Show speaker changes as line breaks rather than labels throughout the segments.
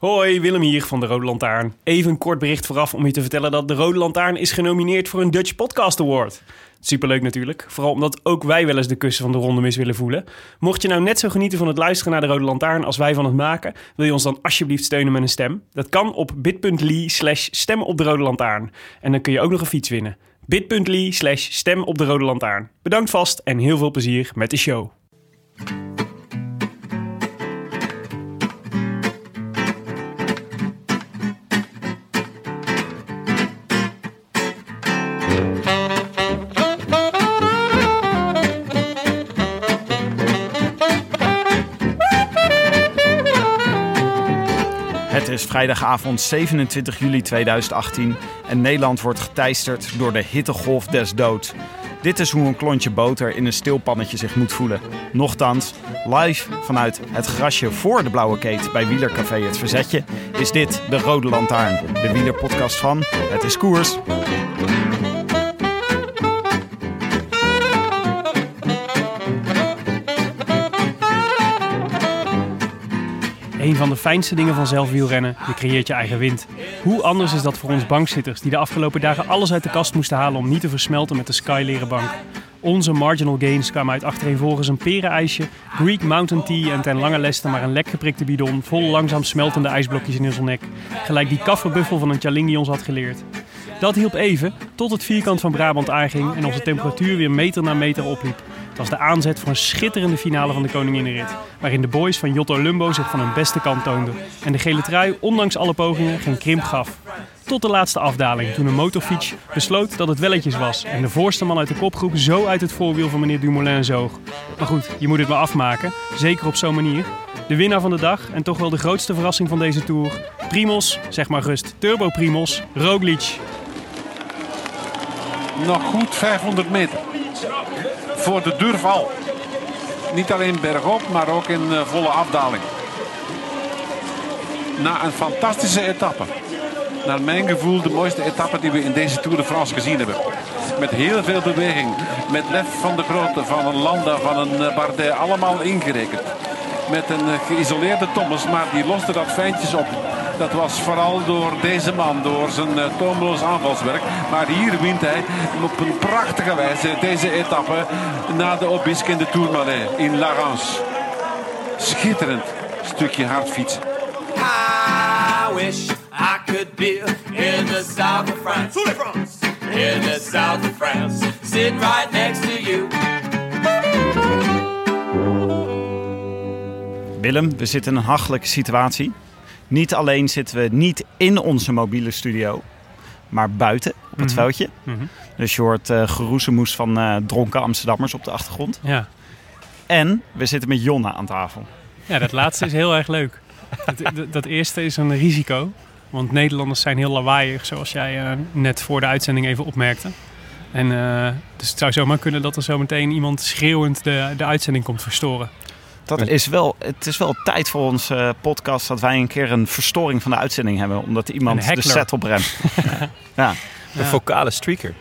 Hoi, Willem hier van de Rode Lantaarn. Even een kort bericht vooraf om je te vertellen dat de Rode Lantaarn is genomineerd voor een Dutch Podcast Award. Superleuk natuurlijk, vooral omdat ook wij wel eens de kussen van de ronde mis willen voelen. Mocht je nou net zo genieten van het luisteren naar de Rode Lantaarn als wij van het maken, wil je ons dan alsjeblieft steunen met een stem? Dat kan op bit.ly slash Rode Lantaarn. En dan kun je ook nog een fiets winnen. bit.ly slash stem op de Rode Lantaarn. Bedankt vast en heel veel plezier met de show.
Vrijdagavond 27 juli 2018 en Nederland wordt geteisterd door de hittegolf des doods. Dit is hoe een klontje boter in een stilpannetje zich moet voelen. Nochtans, live vanuit het grasje voor de Blauwe Keet bij Wielercafé Het Verzetje is dit de Rode Lantaarn, de wielerpodcast van Het is Koers.
Een van de fijnste dingen van zelfwielrennen, je creëert je eigen wind. Hoe anders is dat voor ons bankzitters die de afgelopen dagen alles uit de kast moesten halen om niet te versmelten met de Skyleren bank. Onze marginal gains kwamen uit achtereenvolgens een perenijsje, Greek Mountain Tea en ten lange leste maar een lek geprikte bidon vol langzaam smeltende ijsblokjes in onze nek. Gelijk die kafferbuffel van een Chalingi ons had geleerd. Dat hielp even, tot het vierkant van Brabant aanging en onze temperatuur weer meter na meter opliep. Was de aanzet voor een schitterende finale van de Koninginnenrit, waarin de boys van Jotto Lumbo zich van hun beste kant toonden en de gele trui, ondanks alle pogingen, geen krimp gaf. Tot de laatste afdaling, toen een motorfiets besloot dat het welletjes was en de voorste man uit de kopgroep zo uit het voorwiel van meneer Dumoulin zoog. Maar goed, je moet het maar afmaken, zeker op zo'n manier. De winnaar van de dag en toch wel de grootste verrassing van deze Tour, Primos, zeg maar rust, Turbo Primos, Roglic.
Nog goed 500 meter. Voor de durval. Niet alleen bergop, maar ook in eh, volle afdaling. Na een fantastische etappe. Naar mijn gevoel de mooiste etappe die we in deze Tour de France gezien hebben. Met heel veel beweging. Met Lef van de Grote, van een Landa, van een eh, Bardet. Allemaal ingerekend. Met een eh, geïsoleerde Thomas, maar die loste dat fijntjes op. Dat was vooral door deze man, door zijn uh, toomloos aanvalswerk. Maar hier wint hij op een prachtige wijze deze etappe na de Obisque in de Tourmalet in La Rance. Schitterend stukje hard fietsen.
I wish I could be in the south of France. In the south of France. Sitting right next to you.
Willem, we zitten in een hachelijke situatie. Niet alleen zitten we niet in onze mobiele studio, maar buiten op het veldje. Dus je hoort uh, geroezemoes van eh, dronken Amsterdammers op de achtergrond.
Ja.
En we zitten met Jonna aan tafel.
ja, dat laatste is heel erg leuk. Dat, dat, dat eerste is een risico. Want Nederlanders zijn heel lawaaiig, zoals jij eh, net voor de uitzending even opmerkte. En, dus het zou zomaar kunnen dat er zometeen iemand schreeuwend de, de uitzending komt verstoren.
Dat is wel, het is wel tijd voor onze podcast dat wij een keer een verstoring van de uitzending hebben. Omdat iemand de set opremt. ja.
Een vocale streaker.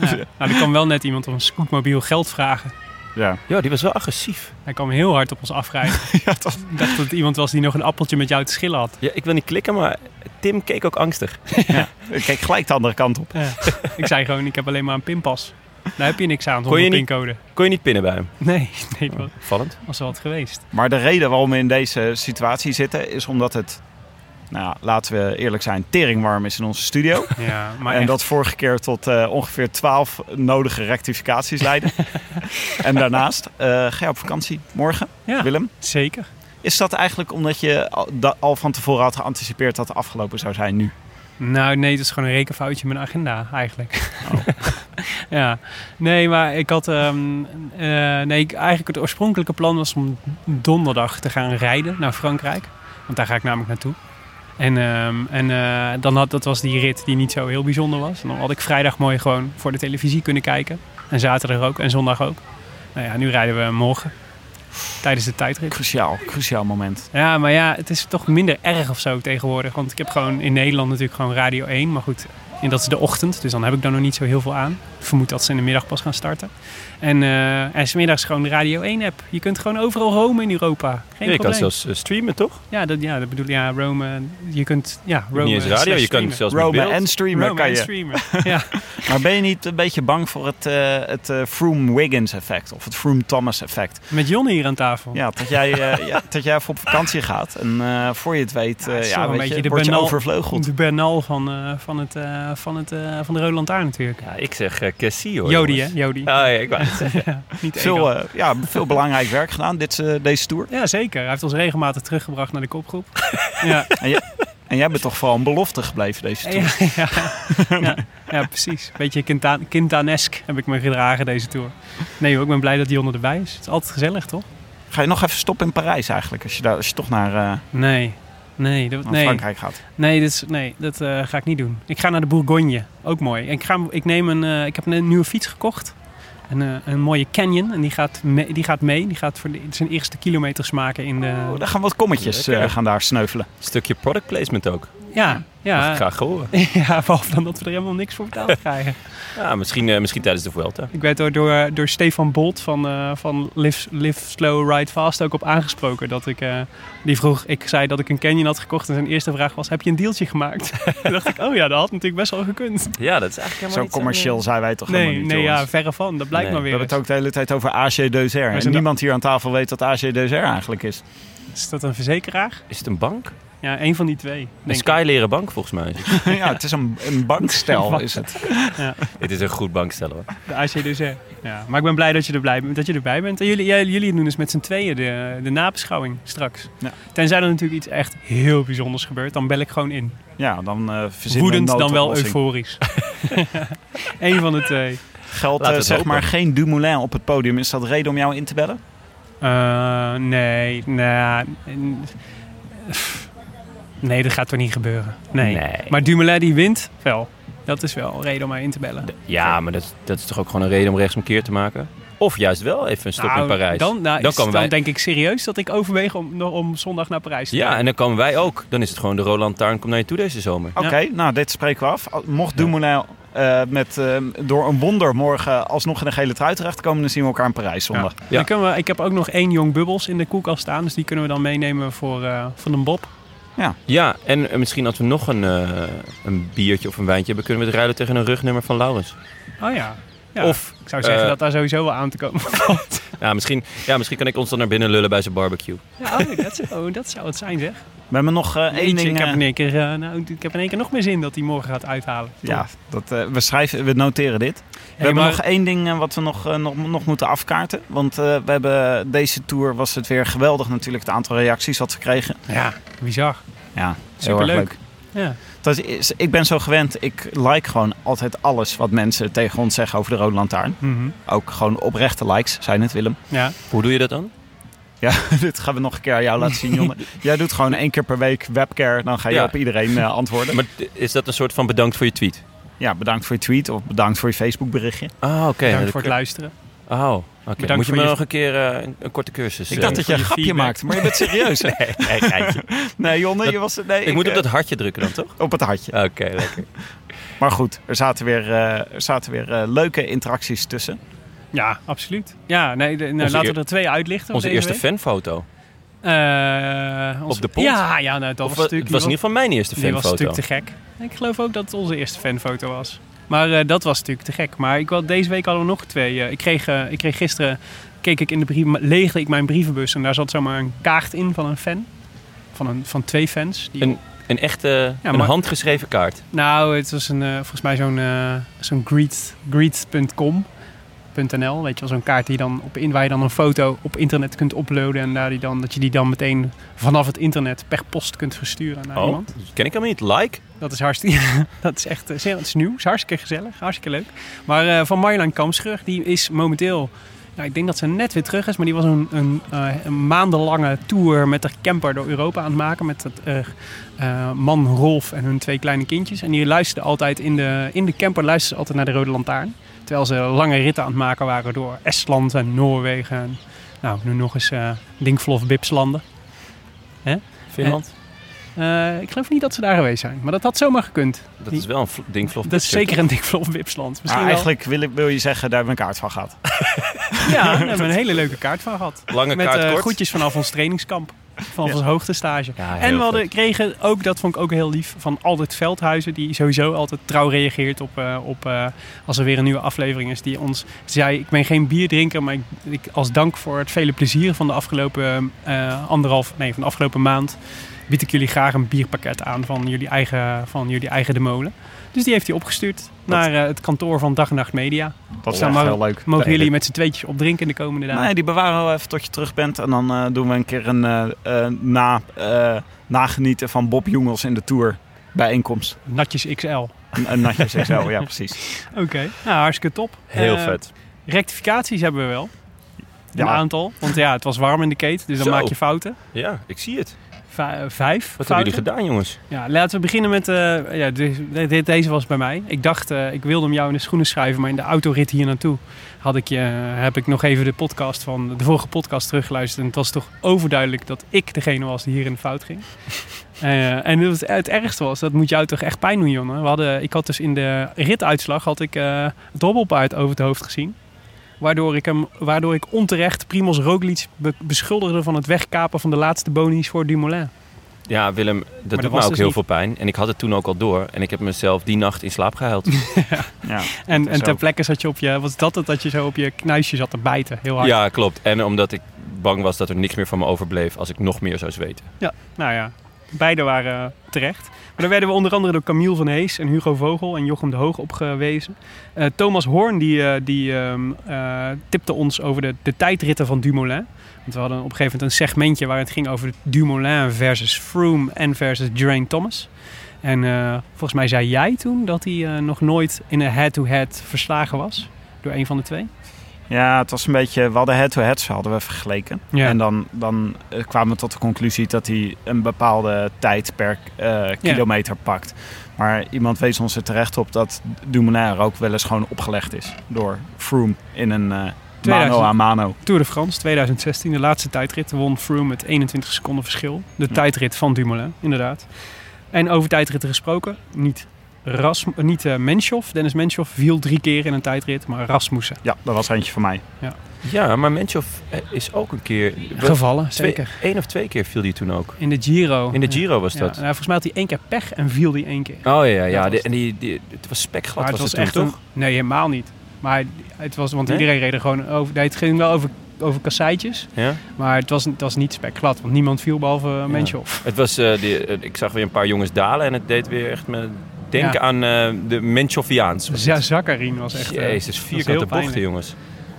Ja. Nou, er kwam wel net iemand op een scootmobiel geld vragen.
Ja.
Ja, die was wel agressief.
Hij kwam heel hard op ons afrijden.
ja, toch.
Ik dacht dat het iemand was die nog een appeltje met jou te schillen had.
Ja, ik wil niet klikken, maar Tim keek ook angstig.
Ik kijk gelijk de andere kant op.
Ja. Ik zei gewoon, ik heb alleen maar een pinpas. Daar heb je niks aan
Kon
zonder
je niet-
pincode.
Kon je niet pinnen bij hem?
Nee, nee, dat
Vallend.
was wel wat geweest.
Maar de reden waarom we in deze situatie zitten is omdat het, nou ja, laten we eerlijk zijn, teringwarm is in onze studio.
Ja, maar
en
echt.
dat vorige keer tot eh, ongeveer 12 nodige rectificaties leidde. en daarnaast eh, ga je op vakantie morgen,
Ja,
Willem.
zeker.
Is dat eigenlijk omdat je al, van tevoren had geanticipeerd dat het afgelopen zou zijn nu?
Nou, nee, het is gewoon een rekenfoutje in mijn agenda eigenlijk. ja, nee, maar ik had. ehm, eh, nee, ik- eigenlijk het oorspronkelijke plan was om donderdag te gaan rijden naar Frankrijk. Want daar ga ik namelijk naartoe. En, ehm, en eh, dan had, dat was die rit die niet zo heel bijzonder was. En dan had ik vrijdag mooi gewoon voor de televisie kunnen kijken. En zaterdag ook en zondag ook. Nou ja, nu rijden we morgen. Tijdens de tijdrit.
Cruciaal, cruciaal moment.
Ja, maar ja, het is toch minder erg of zo tegenwoordig. Want ik heb gewoon in Nederland natuurlijk gewoon Radio 1. Maar goed, en dat is de ochtend. Dus dan heb ik daar nog niet zo heel veel aan. Ik vermoed dat ze in de middag pas gaan starten. En eh en 's middags gewoon de Radio 1 app. Je kunt gewoon overal roamen in Europa. Geen
Ja, je kan zelfs eh, streamen, toch?
Ja, dat, ja, dat bedoel ik. Ja, roamen. Je kunt, ja, roamen.
Niet eens radio, je
streamen.
zelfs beeld.
en streamen kan
en
je.
streamen. ja.
Maar ben je niet een beetje bang voor het, eh, het eh, Froome-Wiggins effect? Of het Froome-Thomas effect?
Met Jon hier aan tafel.
Ja, dat jij, eh, ja, dat jij even op vakantie gaat. En eh, voor je het weet,
Ja,
eh, ja,
een
weet
beetje
je,
de
word je
Bernal-
overvleugeld.
De Bernal van, eh, van, het, eh, van, het, eh, van de Rode Lantaarn natuurlijk.
Ja, ik zeg uh, Cassie hoor.
Jody, hè? Jody.
Ah, ja, ik wou het zeggen.
Ja, niet
Veel, eh, ja, veel belangrijk werk gedaan dit, eh, deze tour.
Ja, zeker. Hij heeft ons regelmatig teruggebracht naar de kopgroep. ja.
En jij bent toch vooral een belofte gebleven deze tour.
Ja, ja, ja, ja, precies. Beetje Quintanesk heb ik me gedragen deze tour. Nee hoor, ik ben blij dat Jonne erbij is. Het is altijd gezellig, toch?
Ga je nog even stoppen in Parijs eigenlijk? Als je, daar, als je toch naar, eh,
Nee. Nee, dat,
naar
nee.
Frankrijk gaat.
nee, dit is, nee dat eh, ga ik niet doen. Ik ga naar de Bourgogne. Ook mooi. Ik, ga, ik, neem een, eh, ik heb een nieuwe fiets gekocht. Een, eh, een mooie Canyon. En die gaat, mee, die gaat mee. Die gaat voor de, zijn eerste kilometers maken in de...
Oh, daar gaan wat kommetjes eh, gaan daar sneuvelen.
Stukje product placement ook.
Ja,
Mag
ja.
ik graag horen.
ja, behalve dan dat we er helemaal niks voor betaald krijgen.
Ja, misschien, eh, misschien tijdens de Vuelta.
Ik werd door, door, door Stefan Bolt van, eh, van Live, Live Slow Ride Fast ook op aangesproken. Dat ik, eh, die vroeg, ik zei dat ik een Canyon had gekocht en zijn eerste vraag was, heb je een deeltje gemaakt? Toen dacht ik, oh ja, dat had natuurlijk best wel gekund.
Ja, dat is eigenlijk helemaal
Zo
niet
commercieel zijn wij toch helemaal
Nee,
niet,
nee ja, verre van. Dat blijkt
Nee,
maar
We
weer.
hebben het ook de hele tijd over AG Deuzer. En niemand hier aan tafel weet wat AG Deuzer eigenlijk is.
Is dat een verzekeraar?
Is het een bank?
Ja, een van die twee.
Een skyleren bank volgens mij.
ja, het is een, een bankstel is het.
Dit is een goed bankstel hoor.
De AC dus, hè. Ja, maar ik ben blij dat je, er blij, dat je erbij bent. En jullie, jij- jullie doen dus met z'n tweeën de, de nabeschouwing straks.
Ja.
Tenzij er natuurlijk iets echt heel bijzonders gebeurt, dan bel ik gewoon in.
Ja, dan eh verzinnen we
Woedend dan wel euforisch. Eén van de twee.
Geldt
het
zeg
hopen.
maar geen Dumoulin op het podium. Is dat reden om jou in te bellen?
Eh, nee, nou, nee, dat gaat toch niet gebeuren. Nee.
Nee.
Maar Dumoulin die wint wel. Dat is wel een reden om mij in te bellen.
Ja, maar dat, is- dat is toch ook gewoon een reden om rechtsomkeer te maken? Of juist wel even een stop
Nou,
in Parijs.
Dan, nou,
Dan
is-
komen
dan
wij-
denk ik serieus dat ik overweeg om, om zondag naar Parijs te
Ja,
gaan.
en dan komen wij ook. Dan is het gewoon de Roland Taarn komt naar je toe deze zomer.
Oké, nou dit spreken we af. Mocht Dumoulin eh, met, eh, door een wonder morgen alsnog in de gele trui terechtkomen... dan zien we elkaar in Parijs zondag.
Ja.
Dan kunnen we, ik heb ook nog één jong bubbels in de koelkast staan. Dus die kunnen we dan meenemen voor eh, Van een Bob.
Ja, en eh, misschien als we nog een, eh, een biertje of een wijntje hebben... kunnen we het ruilen tegen een rugnummer van Laurens.
Oh ja. ja.
Of,
ik zou zeggen
eh,
dat daar sowieso wel aan te komen valt.
ja misschien, ja, misschien kan ik ons dan naar binnen lullen bij zijn barbecue.
Ja, oh, dat, zou- oh, dat zou het zijn zeg.
We hebben nog eh, één ding...
ik, heb
eh,
in één keer, eh, nou, ik heb in één keer nog meer zin dat hij morgen gaat uithalen.
ja, dat, eh, we, schrijven, we noteren dit. We
Hey,
hebben
maar-
nog één ding wat we nog, nog, nog moeten afkaarten. Want eh, we hebben deze tour was het weer geweldig natuurlijk. Het aantal reacties wat we kregen.
Ja, bizar.
Ja, heel erg
Superleuk.
leuk.
Ja.
Dat is, ik ben zo gewend. Ik like gewoon altijd alles wat mensen tegen ons zeggen over de Rode Lantaarn.
Mhm.
Ook gewoon oprechte likes, zijn het Willem.
ja.
Hoe doe je dat dan?
Ja, dit gaan we nog een keer aan jou laten zien, Jonne. Jij doet gewoon één keer per week webcare. Dan ga je
Ja.
op iedereen eh, antwoorden.
Maar is dat een soort van bedankt voor je tweet?
Ja, bedankt voor je tweet of bedankt voor je Facebook berichtje.
Ah, oké.
Bedankt voor het luisteren.
Oh, oké. Moet je me
je-
nog een keer eh, een, een korte cursus...
Ik
eh,
dacht dat je een
je
grapje
feedback.
maakte, maar je bent serieus. hè?
Nee, nee,
Jonne, je was... Nee,
Ik moet op dat hartje drukken dan, toch?
op het hartje.
Oké, lekker.
Maar goed, er zaten weer, eh, er zaten weer leuke interacties tussen.
Ja, absoluut. Ja, nee, de- nou, laten we er twee uitlichten.
Onze eerste
week.
fanfoto.
Eh, onze-
Op de pont?
Ja, ja nou, dat
Of,
was
wa-
natuurlijk...
het was in ieder geval mijn eerste
Die was
fanfoto.
natuurlijk te gek. Ik geloof ook dat het onze eerste fanfoto was. Maar eh, dat was natuurlijk te gek. Maar ik, wel- deze week hadden we nog twee. Eh, ik, kreeg, ik kreeg gisteren, keek ik in de brief, leegde ik mijn brievenbus en daar zat zomaar een kaart in van een fan. Van, een, van twee fans. Die,
Een, een echte een
maar-
handgeschreven kaart.
Nou, het was een, eh, volgens mij zo'n eh, zo'n greet, greet.com. .nl, weet je wel, zo'n kaart die dan op in, waar je dan een foto op internet kunt uploaden en daar die dan, dat je die dan meteen vanaf het internet per post kunt versturen naar
Oh,
iemand.
ken ik helemaal niet. Like?
Dat is hartstikke, dat is echt, eh, zeer- het is nieuw, is hartstikke gezellig, hartstikke leuk. Maar eh, van Marjolein Kamschrug, die is momenteel Nou, ik denk dat ze net weer terug is, maar die was een, een, eh, een maandenlange tour met de camper door Europa aan het maken. Met het eh, eh, man Rolf en hun twee kleine kindjes. En die luisterden altijd in de, in de camper luisterden altijd naar de Rode Lantaarn. Terwijl ze lange ritten aan het maken waren door Estland en Noorwegen. En, nou, nu nog eens eh Dinkvlof Bipslanden.
Finland?
Eh, ik geloof niet dat ze daar geweest zijn, maar dat had zomaar gekund.
Dat is wel een vl- ding vlof.
Dat is zeker een.
Maar
Misschien wel-
eigenlijk wil, ik, wil je zeggen, daar hebben we een kaart van gehad.
Ja, daar hebben we een hele leuke kaart van gehad.
Lange
Met
kaart
eh,
kort.
groetjes vanaf ons trainingskamp. Vanaf
Ja.
ons hoogtestage.
Ja,
en we hadden, kregen ook, dat vond ik ook heel lief, van Aldert Veldhuizen. Die sowieso altijd trouw reageert op, eh, op eh, als er weer een nieuwe aflevering is. Die ons zei, ik ben geen bierdrinker, maar ik, ik, als dank voor het vele plezier van de afgelopen eh, anderhalf, nee, van de afgelopen maand, bied ik jullie graag een bierpakket aan van jullie eigen, van jullie eigen de molen. Dus die heeft hij opgestuurd naar eh, het kantoor van Dag en Nacht Media.
Dat is
mogen-
heel leuk.
Mogen
Nee,
jullie met z'n tweetjes opdrinken de komende dagen?
Nee, die bewaren we even tot je terug bent. En dan eh, doen we een keer een eh, na, eh, nagenieten van Bob Jongels in de Tour bijeenkomst.
Natjes XL.
Een, een natje XL, ja precies.
Oké, nou hartstikke top.
Heel vet.
Rectificaties hebben we wel. Een
Ja,
aantal. Want ja, het was warm in de kate, dus dan
Zo.
maak je fouten.
Ja, ik zie het.
Eh, vijf
Wat
fouten.
hebben jullie gedaan, jongens?
Ja, laten we beginnen met... eh, ja, de- de- de- deze was bij mij. Ik dacht, eh, ik wilde hem jou in de schoenen schrijven, maar in de autorit hier naartoe had ik, je, heb ik nog even de podcast van de vorige podcast teruggeluisterd. En het was toch overduidelijk dat ik degene was die hier in de fout ging. Eh, en het, het ergste was, dat moet jou toch echt pijn doen, Jonne. We hadden, ik had dus in de rituitslag had ik, het hobbelpaard over het hoofd gezien. Waardoor ik, hem, waardoor ik onterecht Primoz Roglic be- beschuldigde van het wegkapen van de laatste bonies voor Dumoulin.
Ja, Willem, dat doet me ook
dus
heel
niet-
veel pijn. En ik had het toen ook al door. En ik heb mezelf die nacht in slaap gehuild.
ja.
En, en ter plekke zat je op je, was dat het dat je zo op je knuisje zat te bijten, heel hard.
ja, klopt. En omdat ik bang was dat er niks meer van me overbleef als ik nog meer zou zweten.
Nou ja, beide waren terecht. Maar daar werden we onder andere door Camille van Hees en Hugo Vogel en Jochem de Hoog op gewezen. Eh, Thomas Hoorn die, eh, die ehm, eh, tipte ons over de, de tijdritten van Dumoulin. Want we hadden op een gegeven moment een segmentje waar het ging over Dumoulin versus Froome en versus Geraint Thomas. En volgens mij zei jij toen dat hij nog nooit in een head-to-head verslagen was door een van de twee.
Ja, het was een beetje... We hadden head-to-heads hadden we vergeleken.
Ja.
En dan, dan eh, kwamen we tot de conclusie dat hij een bepaalde tijd per eh, kilometer pakt. Maar iemand wees ons er terecht op dat Dumoulin er ook wel eens gewoon opgelegd is. Door Froome in een eh, mano
2000.
a mano.
Tour de France 2016, de laatste tijdrit, won Froome met 21 seconden verschil. De tijdrit van Dumoulin, inderdaad. En over tijdritten gesproken, niet, Ras, niet Menchoff. Dennis Menchoff viel drie keer in een tijdrit, maar Rasmussen.
Ja, dat was eentje van mij.
Ja, maar Menchoff eh, is ook een keer...
Gevallen,
Twee,
zeker.
Eén of twee keer viel die toen ook.
In de Giro.
In de Giro was
Ja,
dat.
nou, volgens mij had hij één keer pech en viel die één keer.
Oh ja, ja. ja. En die, die, het was spekglad
maar
was,
het was
het
echt
toen,
een...
toch?
Nee, helemaal niet. Maar het was, want
Nee?
iedereen reed er gewoon over... Nee, het ging wel over, over kasseitjes.
Ja?
Maar het was, het was niet spekglad, want niemand viel behalve uh.
Het was, eh, die, ik zag weer een paar jongens dalen en het deed weer echt me denken
Ja.
aan eh, de Menchoffiaans.
Ja, Zakarin was echt... eh,
Jezus, vierkante bochten, jongens.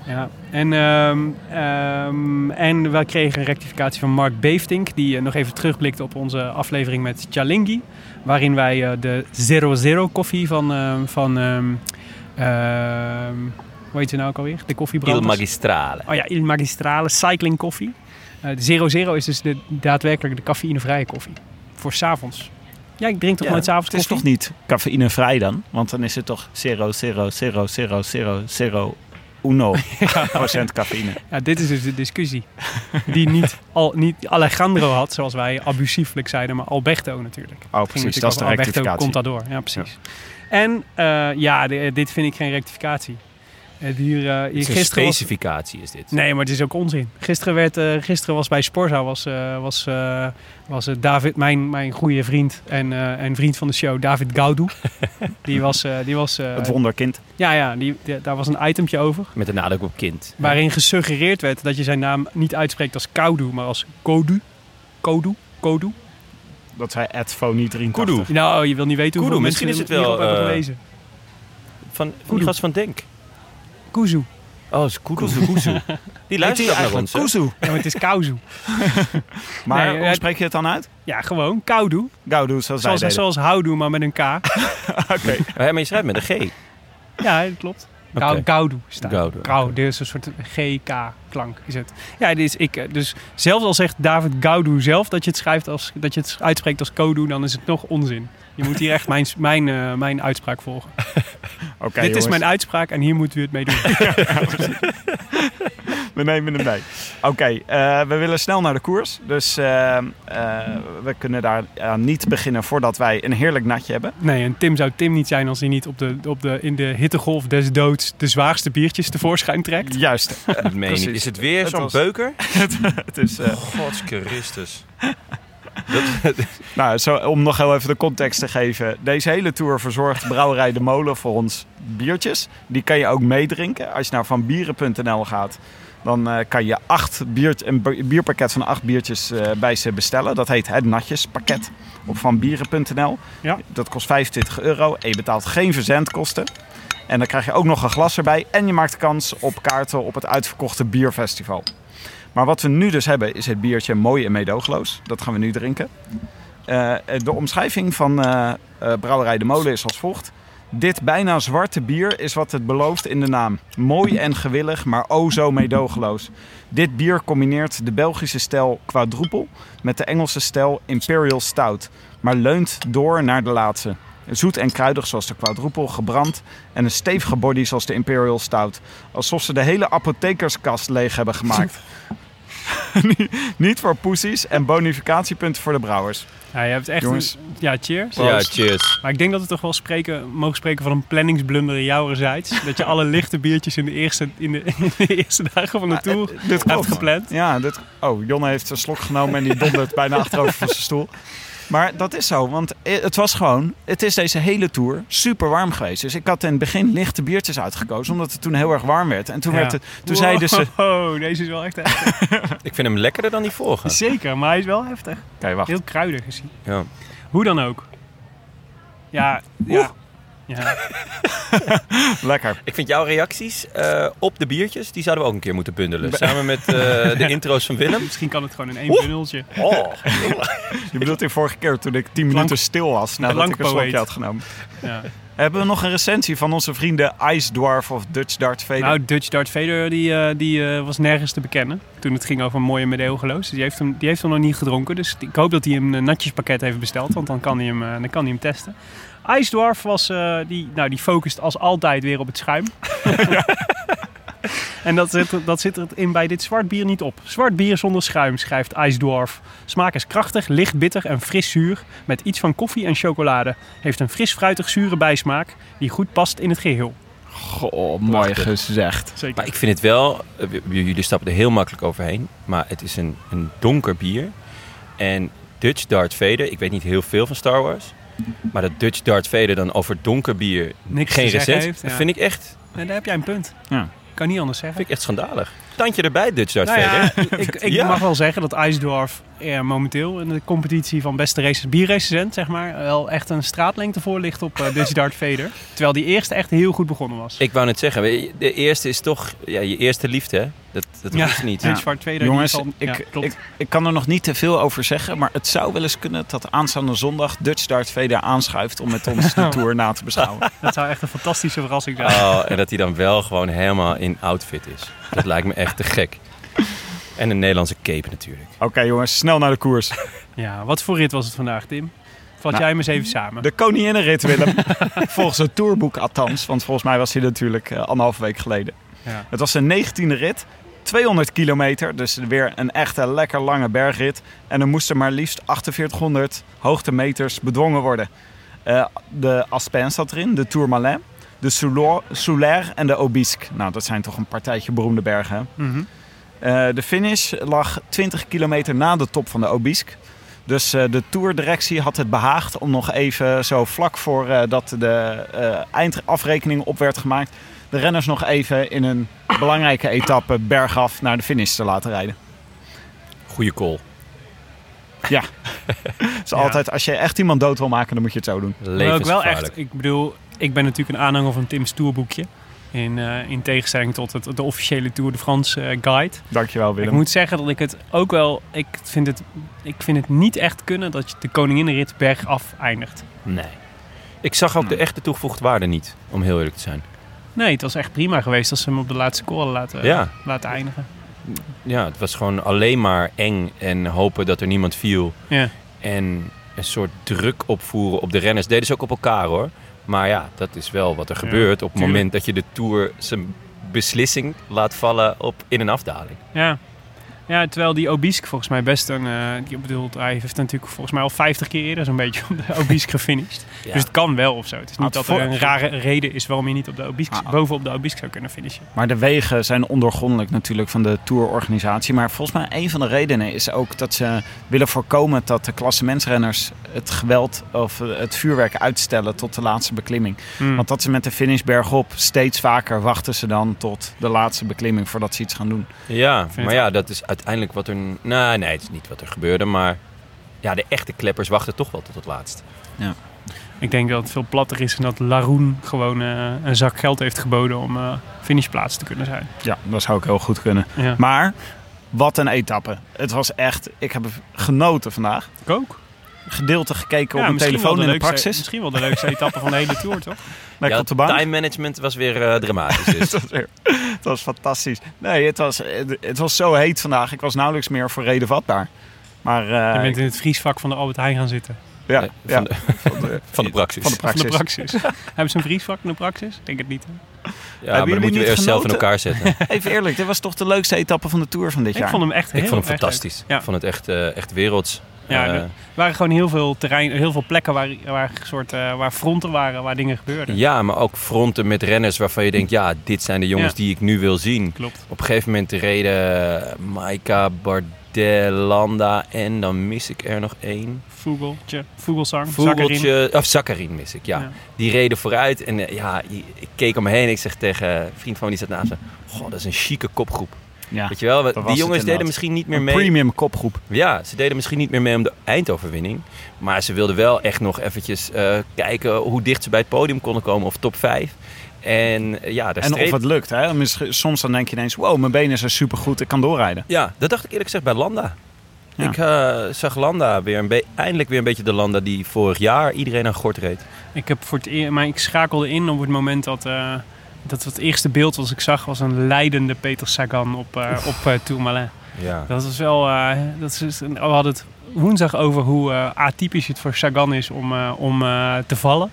Ja, en, ehm, en we kregen een rectificatie van Mark Beeftink, die eh, nog even terugblikt op onze aflevering met Chalingi. Waarin wij eh, de 00 koffie van, ehm, van hoe heet ze nou ook alweer? De
Il
koffiebranders.
Magistrale.
Oh ja, Il Magistrale Cycling koffie. De 00 is dus de, daadwerkelijk de cafeïnevrije koffie. Voor s'avonds. Ja, ik drink toch nooit s'avonds
Het is
koffie?
toch niet cafeïnevrij dan? Want dan is het toch 0, 0, 0, 0, 0, 0, 1 procent cafeïne.
Ja, dit is dus de discussie. Die niet, al, niet Alejandro had, zoals wij abusieflijk zeiden, maar Alberto natuurlijk.
Oh, precies. Dat is de
Alberto
rectificatie.
Contador. Ja, precies. En eh, ja, dit vind ik geen rectificatie. Eh, hier, eh, hier
Het is een
gisteren was,
specificatie is dit.
Nee, maar het is ook onzin. Gisteren, werd, eh, gisteren was bij Sporza was, eh, was, eh, was David, mijn, mijn goede vriend en, eh, en vriend van de show, David Gaudu. die was, eh, die was eh,
Het wonderkind.
ja, ja die, die- daar was een itempje over.
Met de nadruk op kind.
Waarin gesuggereerd werd dat je zijn naam niet uitspreekt als Koudu, maar als Kodu. Kodu? Kodu?
Dat zei Ed Fony 83.
Kudu.
Nou, je wil niet weten hoeveel
Kudu,
mensen
misschien is het wel, eh,
gelezen.
Van, van die gast van Denk.
Kuzu.
Oh, is Kudu. Kudu. Die luistert ook naar ons.
Kuzu.
Ja, maar het is Kauzu.
Maar
Nee,
hoe spreek je het dan uit?
Ja, gewoon Koudu.
Gaudu, zoals wij
Zoals,
deden.
zoals Houdu, maar met een K.
Oké.
Ja, maar je schrijft met een G.
ja, dat klopt. Gaudu staat. Dit is een soort GK-klank is het. Ja, dit is ik. eh, Dus zelfs al zegt David Gaudu zelf dat je het schrijft als dat je het uitspreekt als Kodu, dan is het nog onzin. Je moet hier echt mijn, mijn, eh, mijn uitspraak volgen.
Oké,
Dit is mijn uitspraak en hier moeten we het mee doen.
We nemen hem mee. Oké, eh, we willen snel naar de koers. Dus eh, eh, we kunnen daar niet beginnen voordat wij een heerlijk natje hebben.
Nee, en Tim zou Tim niet zijn als hij niet op de, op de, in de hittegolf des doods de zwaarste biertjes tevoorschijn trekt.
Juist.
Dat meen. Is het weer zo'n
was-
beuker?
het is, eh,
Gods Christus. Dat,
nou, zo, om nog heel even de context te geven. Deze hele tour verzorgt Brouwerij De Molen voor ons biertjes. Die kan je ook meedrinken. Als je naar vanbieren.nl gaat, dan eh, kan je acht bier, een bi- bierpakket van acht biertjes eh, bij ze bestellen. Dat heet het Natjespakket op vanbieren.nl.
Ja.
Dat kost 25 euro en je betaalt geen verzendkosten. En dan krijg je ook nog een glas erbij. En je maakt kans op kaarten op het uitverkochte bierfestival. Maar wat we nu dus hebben is het biertje Mooi en Meedoogloos. Dat gaan we nu drinken. Eh, de omschrijving van eh, eh, Brouwerij de Molen is als volgt. Dit bijna zwarte bier is wat het belooft in de naam. Mooi en gewillig, maar o zo meedogenloos. Dit bier combineert de Belgische stijl quadruple met de Engelse stijl Imperial Stout, maar leunt door naar de laatste. Zoet en kruidig zoals de quadruple, gebrand en een stevige body zoals de Imperial Stout. Alsof ze de hele apothekerskast leeg hebben gemaakt. Niet voor poesies en bonificatiepunten voor de brouwers.
Ja, je hebt echt
Jongens.
een- ja, cheers.
ja, cheers.
Maar ik denk dat we toch wel spreken, mogen spreken van een planningsblunder jouwerzijds. Dat je alle lichte biertjes in de eerste, in de, in de eerste dagen van de tour
Dit
hebt
klopt.
gepland.
Ja, dit... oh, Jonne heeft een slok genomen en die dondert bijna achterover van zijn stoel. Maar dat is zo, want het was gewoon, het is deze hele tour super warm geweest. Dus ik had in het begin lichte biertjes uitgekozen, omdat het toen heel erg warm werd. En toen,
Ja.
werd het, toen zeiden ze,
Oh, deze is wel echt heftig.
Ik vind hem lekkerder dan die vorige.
Zeker, maar hij is wel heftig.
wacht.
Heel kruidig is hij.
Ja.
Hoe dan ook. Ja, ja. Ja.
Lekker.
Ik vind jouw reacties eh, op de biertjes, die zouden we ook een keer moeten bundelen. Samen met eh, de intro's van Willem.
Misschien kan het gewoon in één bundeltje.
Oh,
Je bedoelt die vorige keer toen ik 10 minuten stil was nadat ik een slokje had genomen.
Ja.
Hebben we nog een recensie van onze vrienden Ice Dwarf of Dutch Dart Vader?
Nou, Dutch Darth Vader die, eh, die was nergens te bekennen toen het ging over een mooie medeogeloos. Dus die heeft, hem, die heeft hem nog niet gedronken. Dus ik hoop dat hij een natjespakket heeft besteld, want dan kan hij hem, dan kan hij hem testen. Ice Dwarf was, eh, die, nou, die focust als altijd weer op het schuim. en dat zit, er- dat zit er in bij dit zwart bier niet op. Zwart bier zonder schuim, schrijft Ice Dwarf. Smaak is krachtig, licht bitter en fris zuur. Met iets van koffie en chocolade. Heeft een fris fruitig zure bijsmaak die goed past in het geheel.
Goh, mooi gezegd.
Zeker.
Maar ik vind het wel, eh, jullie stappen er heel makkelijk overheen, maar het is een, een donker bier. En Dutch Darth Vader, ik weet niet heel veel van Star Wars, maar dat Dutch Darth Vader dan over donker bier
Niks
geen recent,
heeft, ja.
vind ik echt,
Nee, daar heb jij een punt.
Ja.
Kan niet anders zeggen.
vind ik echt schandalig. Tandje erbij, Dutch
Nou ja,
Vader.
ik, ik
Ja.
mag wel zeggen dat Ice Dwarf eh, momenteel in de competitie van beste races, bierrecensent, zeg maar, wel echt een straatlengte voor ligt op eh, Dutch Dart Vader. Terwijl die eerste echt heel goed begonnen was.
Ik wou net zeggen, weet je, de eerste is toch ja, je eerste liefde, hè? Dat, dat
Ja.
hoeft niet.
Dutch Dart Vader.
Jongens,
al-
ik,
ja, klopt.
ik, ik kan er nog niet te veel over zeggen, maar het zou wel eens kunnen dat aanstaande zondag Dutch Dart Vader aanschuift om met ons de tour na te beschouwen.
dat zou echt een fantastische verrassing zijn.
Oh, en dat hij dan wel gewoon helemaal in outfit is. Dat lijkt me echt te gek. En een Nederlandse cape natuurlijk.
Oké jongens, snel naar de koers.
Ja, wat voor rit was het vandaag, Tim? Vat
Nou,
jij hem eens even samen.
De koninginnenrit, Willem. Volgens het tourboek althans, want volgens mij was hij natuurlijk eh, anderhalve week geleden.
Ja.
Het was een 19e rit, 200 kilometer, dus weer een echte lekker lange bergrit. En er moesten maar liefst 4800 hoogtemeters bedwongen worden. Eh, de Aspen zat erin, de Tourmalet, de Soulaire en de Obisque. Nou, dat zijn toch een partijtje beroemde bergen. hè?
Mhm.
Eh, de finish lag 20 kilometer na de top van de Obisque. Dus eh, de tourdirectie had het behaagd om nog even zo vlak voor eh, dat de eh, eindafrekening op werd gemaakt... de renners nog even in een belangrijke etappe bergaf naar de finish te laten rijden.
Goeie call.
Ja, dus
Ja.
altijd als je echt iemand dood wil maken, dan moet je het zo doen.
Maar ook wel echt, ik bedoel, ik ben natuurlijk een aanhanger van Tim's tourboekje. In, eh, in tegenstelling tot het, de officiële Tour de France eh, guide.
Dankjewel
Ik
Willem.
moet zeggen dat ik het ook wel... Ik vind het, ik vind het niet echt kunnen dat je de koninginnenrit bergaf eindigt.
Nee. Ik zag ook de echte toegevoegde waarde niet, om heel eerlijk te zijn.
Nee, het was echt prima geweest als ze hem op de laatste call laten,
Ja.
laten eindigen.
Ja, het was gewoon alleen maar eng en hopen dat er niemand viel.
Ja.
En een soort druk opvoeren op de renners. Deden ze ook op elkaar hoor. Maar ja, dat is wel wat er gebeurt op het moment dat je de Tour zijn beslissing laat vallen op in een afdaling.
Ja. Ja, terwijl die Obisque volgens mij best een... eh, ik bedoel, hij heeft natuurlijk volgens mij al 50 keer eerder zo'n beetje op de Obisque gefinished.
Ja.
Dus het kan wel of zo. Het is niet dat er
voor-
een rare reden is waarom je niet op de Obisque,
Ah.
bovenop de Obisque zou kunnen finishen.
Maar de wegen zijn ondoorgrondelijk natuurlijk van de tourorganisatie. Maar volgens mij een van de redenen is ook dat ze willen voorkomen dat de klassementsrenners het geweld of eh, het vuurwerk uitstellen tot de laatste beklimming.
Hmm.
Want dat ze met de finish bergop steeds vaker wachten ze dan tot de laatste beklimming voordat ze iets gaan doen.
Ja, maar ja, dat is uiteindelijk wat er... Nou, nee, het is niet wat er gebeurde, maar... Ja, de echte kleppers wachten toch wel tot het laatst.
Ik denk dat het veel platter is en dat Laroen gewoon eh, een zak geld heeft geboden om eh finishplaats te kunnen zijn.
Ja, dat zou ook heel goed kunnen.
Ja.
Maar wat een etappe. Het was echt, ik heb genoten vandaag.
Ik ook.
Gedeelte gekeken op mijn
misschien
telefoon in
de
de
leukste-
praxis.
Misschien wel de leukste etappe van de hele Tour, toch?
Lekker
ja,
op de bank.
time management was weer eh, dramatisch. Dus.
het, was weer- het was fantastisch. Nee, het was, het, het was zo heet vandaag. Ik was nauwelijks meer voor reden vatbaar. Maar eh,
Je bent in het vriesvak van de Albert Heijn gaan zitten.
ja,
Eh,
ja,
van, de,
van de,
van de praxis.
van de
Van de
praxis.
praxis. Hebben ze een vriesvak in de praxis? Ik denk het niet. hè?
Ja,
Hebben
maar dan
jullie
moeten we eerst zelf in elkaar zetten.
Even eerlijk, dit was toch de leukste etappe van de Tour van dit
Ik
jaar?
vond hem echt heel
Ik vond hem fantastisch.
Ja.
Ik vond het echt, eh, echt werelds.
Ja,
Eh,
Er waren gewoon heel veel terrein, heel veel plekken waar, waar, soort, eh, waar fronten waren, waar dingen gebeurden.
ja, maar ook fronten met renners waarvan je denkt... ja, dit zijn de jongens
Ja.
die ik nu wil zien.
Klopt.
Op een gegeven moment reden Maika, Bardet, Landa en dan mis ik er nog één.
Vogeltje, Vogelsang.
Vogeltje, of Zakarin mis ik, ja.
Ja.
Die reden vooruit en eh, ja, ik keek om me heen en ik zeg tegen een vriend van me die zat naast me... Goh, dat is een chique kopgroep.
Ja,
Weet je wel, die jongens deden misschien niet meer
een
mee...
premium kopgroep.
Ja, ze deden misschien niet meer mee om de eindoverwinning. Maar ze wilden wel echt nog eventjes eh, kijken hoe dicht ze bij het podium konden komen. Of top 5. En eh, ja, daar
En
streed...
of het lukt. Hè? Soms dan denk je ineens, wow, mijn benen zijn supergoed, ik kan doorrijden.
Ja, dat dacht ik eerlijk gezegd bij Landa.
Ja.
Ik eh, zag Landa weer een eindelijk weer een beetje de Landa die vorig jaar iedereen aan gort reed.
Ik, heb voor het eer, maar ik schakelde in op het moment dat, eh, dat het eerste beeld wat ik zag was een leidende Peter Sagan op, eh op eh, Tourmalet.
Ja.
Dat was wel, eh, dat is, we hadden het woensdag over hoe atypisch het voor Sagan is om, om te vallen.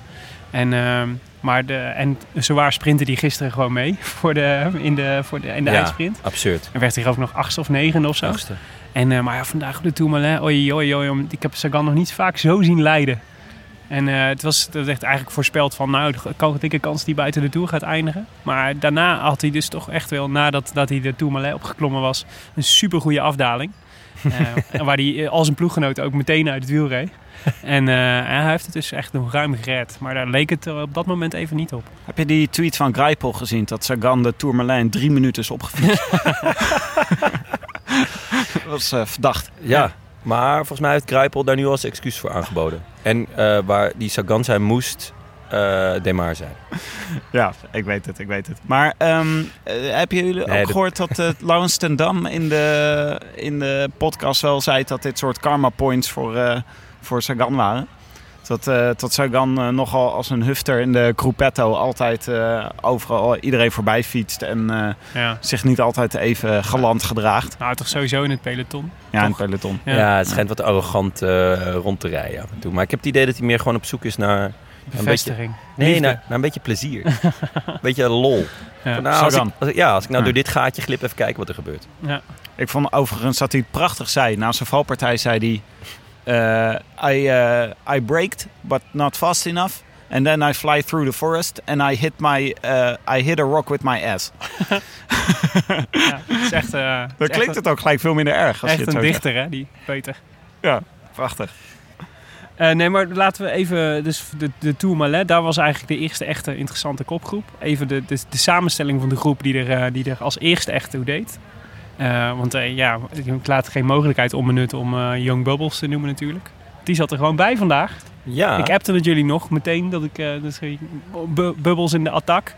En, eh, maar de, en zwaar sprintte die gisteren gewoon mee voor de, in de, voor de, in de
Ja,
eindsprint.
absurd.
En werd hij ook nog achtste of negende of zo.
Achtste.
En, maar ja, vandaag op de Tourmalet, oei, oei, oei, oei, ik heb Sagan nog niet vaak zo zien leiden. En eh, het was het werd eigenlijk voorspeld van, nou, de kan- dikke kans hij buiten de Tour gaat eindigen. Maar daarna had hij dus toch echt wel, nadat dat hij de Tourmalet opgeklommen was, een super goede afdaling. Eh, en waar hij eh, als een ploeggenoot ook meteen uit het wiel reed. En eh, hij heeft het dus echt nog ruim gered. Maar daar leek het op dat moment even niet op.
Heb je die tweet van Greipel gezien dat Sagan de Tourmalet in drie minuten is opgefietst? dat was eh, verdacht.
Ja. Maar volgens mij heeft Grijpel daar nu al zijn excuus voor aangeboden. En eh, waar die Sagan zijn moest, eh Demar zijn.
Ja, ik weet het, ik weet het. Maar ehm, eh, heb je jullie
Nee,
ook
dat-
gehoord dat uh, Laurens ten Dam in de, in de podcast wel zei dat dit soort karma points voor, voor Sagan waren? Dat, eh dat Sagan eh, nogal als een hufter in de Gruppetto altijd eh, overal iedereen voorbij fietst en eh,
Ja.
zich niet altijd even galant gedraagt.
Nou, toch sowieso in het peloton.
Ja, in het peloton.
Ja,
Ja.
het schijnt wat arrogant rond te rijden af en toe. Maar ik heb het idee dat hij meer gewoon op zoek is naar...
Bevestiging.
Nee,
Liefde.
naar, naar een beetje plezier. een beetje lol.
Ja.
Van, nou, als, ik, als ja, als ik nou
Ja.
door dit gaatje glip, even kijken wat er gebeurt.
Ja.
Ik vond overigens dat hij het prachtig zei. Na zijn valpartij zei hij... eh, I, eh, I braked, but not fast enough. And then I fly through the forest and I hit, my, eh, I hit a rock with my ass.
Ja, het is echt, het is
Dan
echt
klinkt het ook gelijk veel minder erg. Als
Echt
je het
een dichter, hè, die Peter.
Ja, prachtig.
Eh, nee, maar laten we even... Dus de, de Tourmalet, daar was eigenlijk de eerste echte interessante kopgroep. Even de, de, de samenstelling van de groep die er, eh, die er als eerste echt toe deed. Eh, want eh, ja, ik laat geen mogelijkheid onbenut om eh, Young Bubbles te noemen natuurlijk. Die zat er gewoon bij vandaag.
Ja,
Ik appte het jullie nog meteen dat ik... dus, bu- Bubbles in de attack.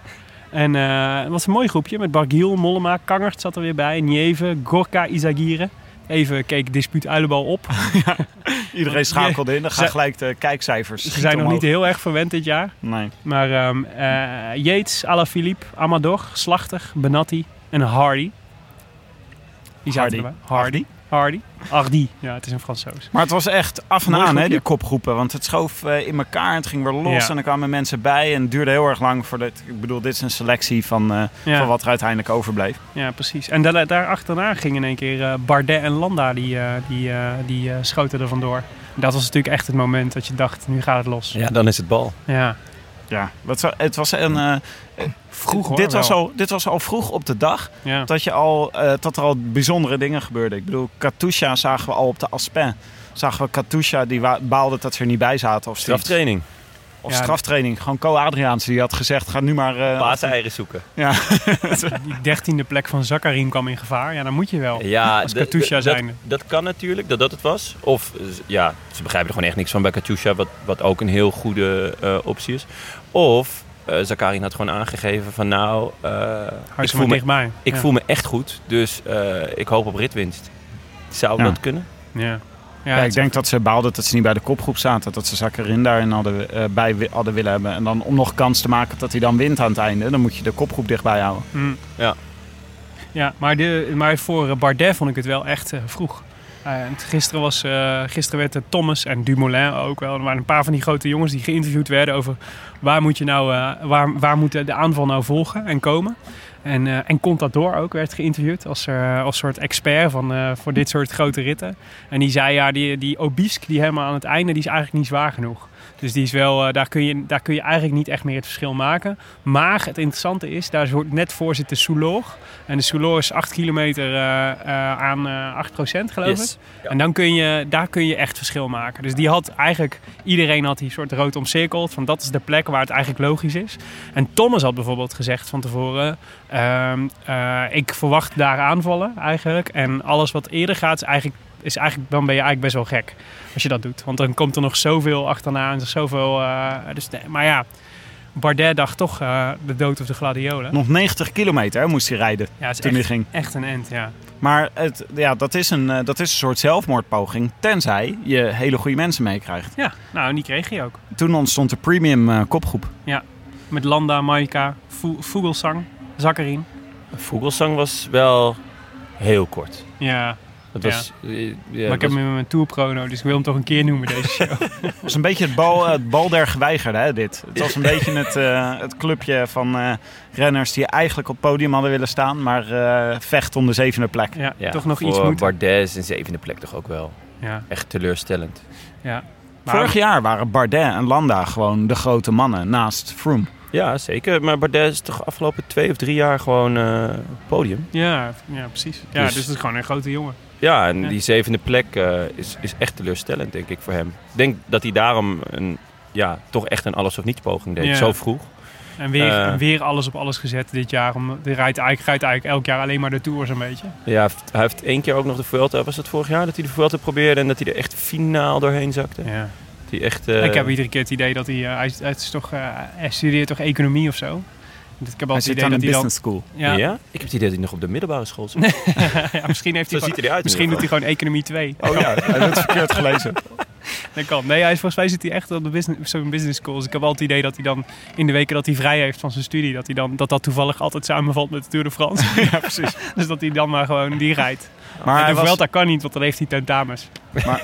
En het was een mooi groepje met Bargiel, Mollema, Kangert zat er weer bij. Nieve, Gorka, Izagire. Even keek Dispuut Uilenbal op.
Iedereen schakelde in. Dan gaan gelijk de kijkcijfers.
Ze zijn nog niet heel erg verwend dit jaar.
Nee.
Maar ehm eh, Yates, Alaphilippe, Amador, Slachter, Benatti en Hardy. Die zaten
Hardy.
erbij. Hardy. Hardy. Hardy. Ja, het is een Fransoos.
Maar het was echt af en
Mooi
aan, hè,
groepje.
die kopgroepen. Want het schoof eh, in elkaar en het ging weer los.
Ja.
En er kwamen mensen bij. En het duurde heel erg lang voordat... Ik bedoel, dit is een selectie van, eh,
Ja.
van wat er uiteindelijk overbleef.
Ja, precies. En daar, daar achterna gingen in één keer eh, Bardet en Landa, die, eh, die, eh, die eh, schoten er vandoor. Dat was natuurlijk echt het moment dat je dacht, nu gaat het los.
Ja, dan is het bal.
Ja.
Ja, het wa- het was een... eh,
Vroeg hoor,
dit, was al, dit was al vroeg op de dag
Ja.
dat, je al, eh, dat er al bijzondere dingen gebeurden. Ik bedoel, Katusha zagen we al op de Aspen. Zagen we Katusha, die baalde dat ze er niet bij zaten. Of.
Straftraining.
Of
Ja.
straftraining. Gewoon Co Adriaans die had gezegd, ga nu maar... eh,
Paaseieren zoeken.
ja.
Die dertiende plek van Zakarin kwam in gevaar. Ja, dan moet je wel.
Ja,
Als Katusha zijnde.
Dat, dat kan natuurlijk, dat dat het was. Of ja, ze begrijpen er gewoon echt niks van bij Katusha, wat, wat ook een heel goede eh, optie is. Of Zakarin had gewoon aangegeven van nou, eh, ik, voel me,
dichtbij.
ik
ja.
voel me echt goed, dus eh, ik hoop op ritwinst. Zou
Ja.
dat kunnen?
Ja. Ja,
ik denk dat ze baalden dat ze niet bij de kopgroep zaten. Dat ze Zakarin daarin hadden, eh, bij hadden willen hebben. En dan om nog kans te maken dat hij dan wint aan het einde, dan moet je de kopgroep dichtbij houden.
Mm.
Ja.
Ja, maar, de, maar voor eh, Bardet vond ik het wel echt eh, vroeg. Het gisteren, was, eh, gisteren werd Thomas en Dumoulin ook wel. Er waren een paar van die grote jongens die geïnterviewd werden over waar moet, je nou, eh, waar, waar moet de aanval nou volgen en komen. En, eh en Contador ook werd geïnterviewd als, als soort expert van, voor dit soort grote ritten. En die zei, ja, die, die Obisque, die helemaal aan het einde, die is eigenlijk niet zwaar genoeg. Dus die is wel, eh, daar, kun je, daar kun je eigenlijk niet echt meer het verschil maken. Maar het interessante is, daar wordt net voor zit de Soulor. En de Soulor is 8 kilometer eh, eh, aan eh 8% geloof
Yes.
ik.
Ja.
En dan kun je, daar kun je echt verschil maken. Dus die had eigenlijk, iedereen had die soort rood omcirkeld. Van dat is de plek waar het eigenlijk logisch is. En Thomas had bijvoorbeeld gezegd van tevoren, ehm, eh, ik verwacht daar aanvallen eigenlijk. En alles wat eerder gaat is eigenlijk, is eigenlijk, dan ben je eigenlijk best wel gek als je dat doet. Want dan komt er nog zoveel achterna en zoveel... eh, dus, maar ja, Bardet dacht toch eh, de dood of de gladiolen.
Nog 90 kilometer hè, moest hij rijden
Ja, het is
toen hij
echt,
ging.
echt een end, ja.
Maar het, ja, dat, is een, eh, dat is een soort zelfmoordpoging. Tenzij je hele goede mensen meekrijgt.
Ja, nou, en die kreeg hij ook.
Toen ontstond de premium kopgroep.
Met Landa, Maika, Vo- Vogelsang, Zakarin.
Vogelsang was wel heel kort.
Ja,
Dat was, eh, ja,
maar ik heb hem in mijn tourprono, dus ik wil hem toch een keer noemen deze show.
Het was een beetje het bal, het bal der geweigerden, hè, dit. Het was een beetje het, eh, het clubje van eh, renners die eigenlijk op het podium hadden willen staan, maar eh vecht om de zevende plek.
Ja,
ja,
toch nog
voor
iets moeten.
Bardet is een zevende plek toch ook wel
Ja,
echt teleurstellend.
ja. Maar-
Vorig jaar waren Bardet en Landa gewoon de grote mannen naast Froome.
Ja, zeker. Maar Bardet is toch afgelopen twee of drie jaar gewoon eh, podium.
Ja, ja, precies. Ja,
Dus-
dus, het is gewoon een grote jongen.
Ja, en
Ja.
die zevende plek eh, is, is echt teleurstellend, denk ik, voor hem. Ik denk dat hij daarom een, ja, toch echt een alles of niets poging deed.
Ja.
Zo vroeg.
En weer,
Eh.
en weer alles op alles gezet dit jaar. Om, die rijdt eigenlijk, rijdt eigenlijk elk jaar alleen maar de Tours een beetje.
Ja, hij heeft- hij één keer ook nog de Vuelta, was dat vorig jaar, dat hij de Vuelta probeerde en dat hij er echt finaal doorheen zakte.
Ja.
Hij echt, eh,
ik heb iedere keer het idee dat hij, hij, is- toch, hij studeert toch economie of zo. Dus ik heb
Hij
altijd
zit aan
idee
een
hij
business school.
ja?
Ja,
Ik heb het idee dat hij nog op de middelbare school zit.
ja, misschien heeft
Zo
hij
ziet
gewoon,
hij eruit.
misschien doet hij gewoon economie 2.
Oh ja, hij heeft het verkeerd gelezen.
Dat kan. Nee, hij is, volgens mij zit hij echt op de business, zo'n business school. Dus ik heb altijd het idee dat hij dan in de weken dat hij vrij heeft van zijn studie, dat hij dan, dat, dat toevallig altijd samenvalt met de Tour de France.
ja, precies.
dus dat hij dan maar gewoon die rijdt.
Maar
en
hij,
de
was,
Vuelta kan niet, want dan heeft hij tentamens.
maar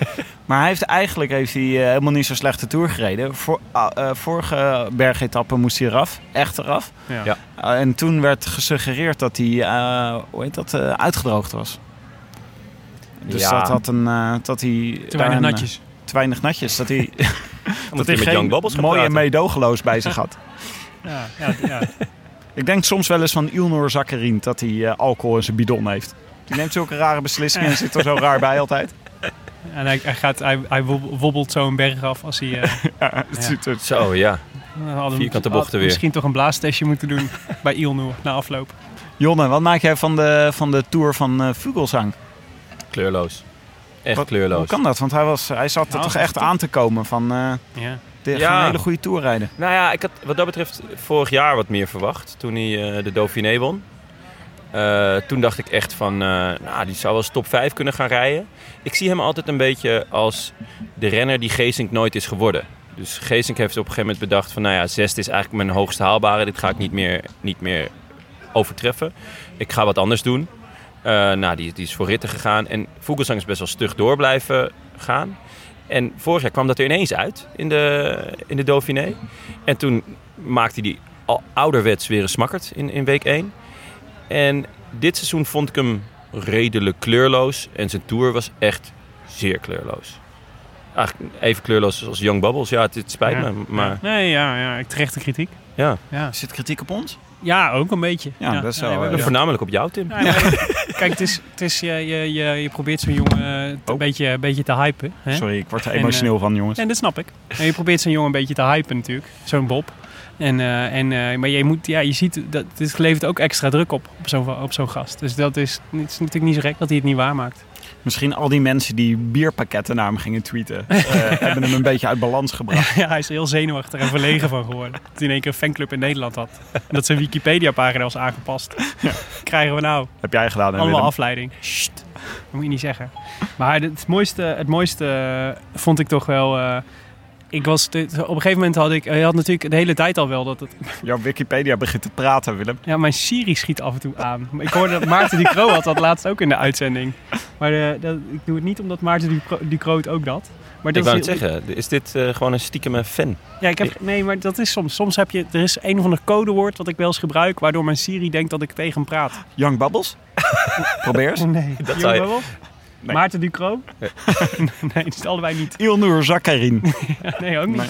hij heeft eigenlijk heeft hij, eh, helemaal niet zo slechte tour gereden. Voor, eh, vorige bergetappe moest hij eraf, echt eraf.
Ja.
Ja.
Uh, en toen werd gesuggereerd dat hij, eh, hoe heet dat, eh, uitgedroogd was. Dus
Ja.
dat, had een, eh, dat hij...
Te weinig natjes.
eh, te weinig natjes. Dat hij, dat
hij
hij
met Young
geen mooie meedogenloos bij zich had.
Ja, ja, ja.
Ik denk soms wel eens van Ilnur Zakarin dat hij eh, alcohol in zijn bidon heeft. Die neemt zulke rare beslissingen en zit er zo raar bij altijd.
En hij, hij, gaat, hij, hij wob- wobbelt zo een berg af als hij... eh,
Ja, het
Ja.
ziet er-
Zo, ja.
hadden-
Vierkante bochten weer.
Misschien toch een blaastestje moeten doen bij Ilnoer na afloop.
Jonne, wat maak jij van de, van de tour van eh Vogelsang?
Kleurloos. Echt
Wat-
kleurloos.
Hoe kan dat? Want hij, was, hij zat er
Nou,
toch echt aan te komen van eh
Ja.
een hele goede tour rijden.
Nou ja, ik had wat dat betreft vorig jaar wat meer verwacht toen hij eh, de Dauphiné won. Eh, toen dacht ik echt van, eh, nou, die zou wel eens top 5 kunnen gaan rijden. Ik zie hem altijd een beetje als de renner die Geesink nooit is geworden. Dus Geesink heeft op een gegeven moment bedacht van, nou ja, zesde is eigenlijk mijn hoogst haalbare. Dit ga ik niet meer, niet meer overtreffen. Ik ga wat anders doen. Eh, nou, die, die is voor ritten gegaan. En Vogelsang is best wel stug door blijven gaan. En vorig jaar kwam dat er ineens uit in de, in de Dauphiné. En toen maakte hij al ouderwets weer een smakkerd in, in week 1. En dit seizoen vond ik hem redelijk kleurloos. En zijn tour was echt zeer kleurloos. Eigenlijk even kleurloos als Young Bubbles. Ja, het, het spijt
Ja.
me. Maar
Nee, ja, ja, ik terechte kritiek.
ja,
Ja,
Zit kritiek op ons?
ja ook een beetje.
Ja, best wel,
we
eh,
voornamelijk op jou, Tim.
Kijk, het is, het is, je, je, je, je probeert zo'n jongen eh, een,
Oh.
beetje, een beetje te hypen. Hè?
Sorry, ik word er
En,
emotioneel van, jongens.
En dat snap ik. En je probeert zo'n jongen een beetje te hypen natuurlijk. Zo'n Bob. En, eh, en, eh, maar je, moet, ja, je ziet, dat, het levert ook extra druk op, op zo'n op zo'n gast. Dus dat is, het is natuurlijk niet zo gek dat hij het niet waarmaakt.
Misschien al die mensen die bierpakketten naar hem gingen tweeten, eh, hebben hem een beetje uit balans gebracht.
ja, hij is er heel zenuwachtig en verlegen van geworden. Dat hij in één keer een fanclub in Nederland had. En dat zijn Wikipedia-pagina was aangepast. Krijgen we nou?
Heb jij gedaan, hè,
Allemaal
Willem?
afleiding. Sst, dat moet je niet zeggen. Maar het mooiste, het mooiste vond ik toch wel... ik was, dit- op een gegeven moment had ik... Je had natuurlijk de hele tijd al wel dat het...
Jouw Wikipedia begint te praten, Willem.
Ja, mijn Siri schiet af en toe aan. Maar Ik hoorde dat Maarten Ducro had dat laatst ook in de uitzending. Maar eh, dat, ik doe het niet omdat Maarten Ducro, het ook had. Maar
Ik
dat
wou
is,
het zeggen, is dit eh, gewoon een stiekeme fan?
Ja, ik heb, nee, maar dat is soms. Soms heb je... Er is een of ander codewoord wat ik wel eens gebruik... waardoor mijn Siri denkt dat ik tegen hem praat.
Young Bubbles? Probeer eens.
Nee.
Dat zou je-
Jongen,
Nee.
Maarten Ducro? nee, dat is allebei niet.
Ilnur Zakarin.
Nee, ook niet.
Nee.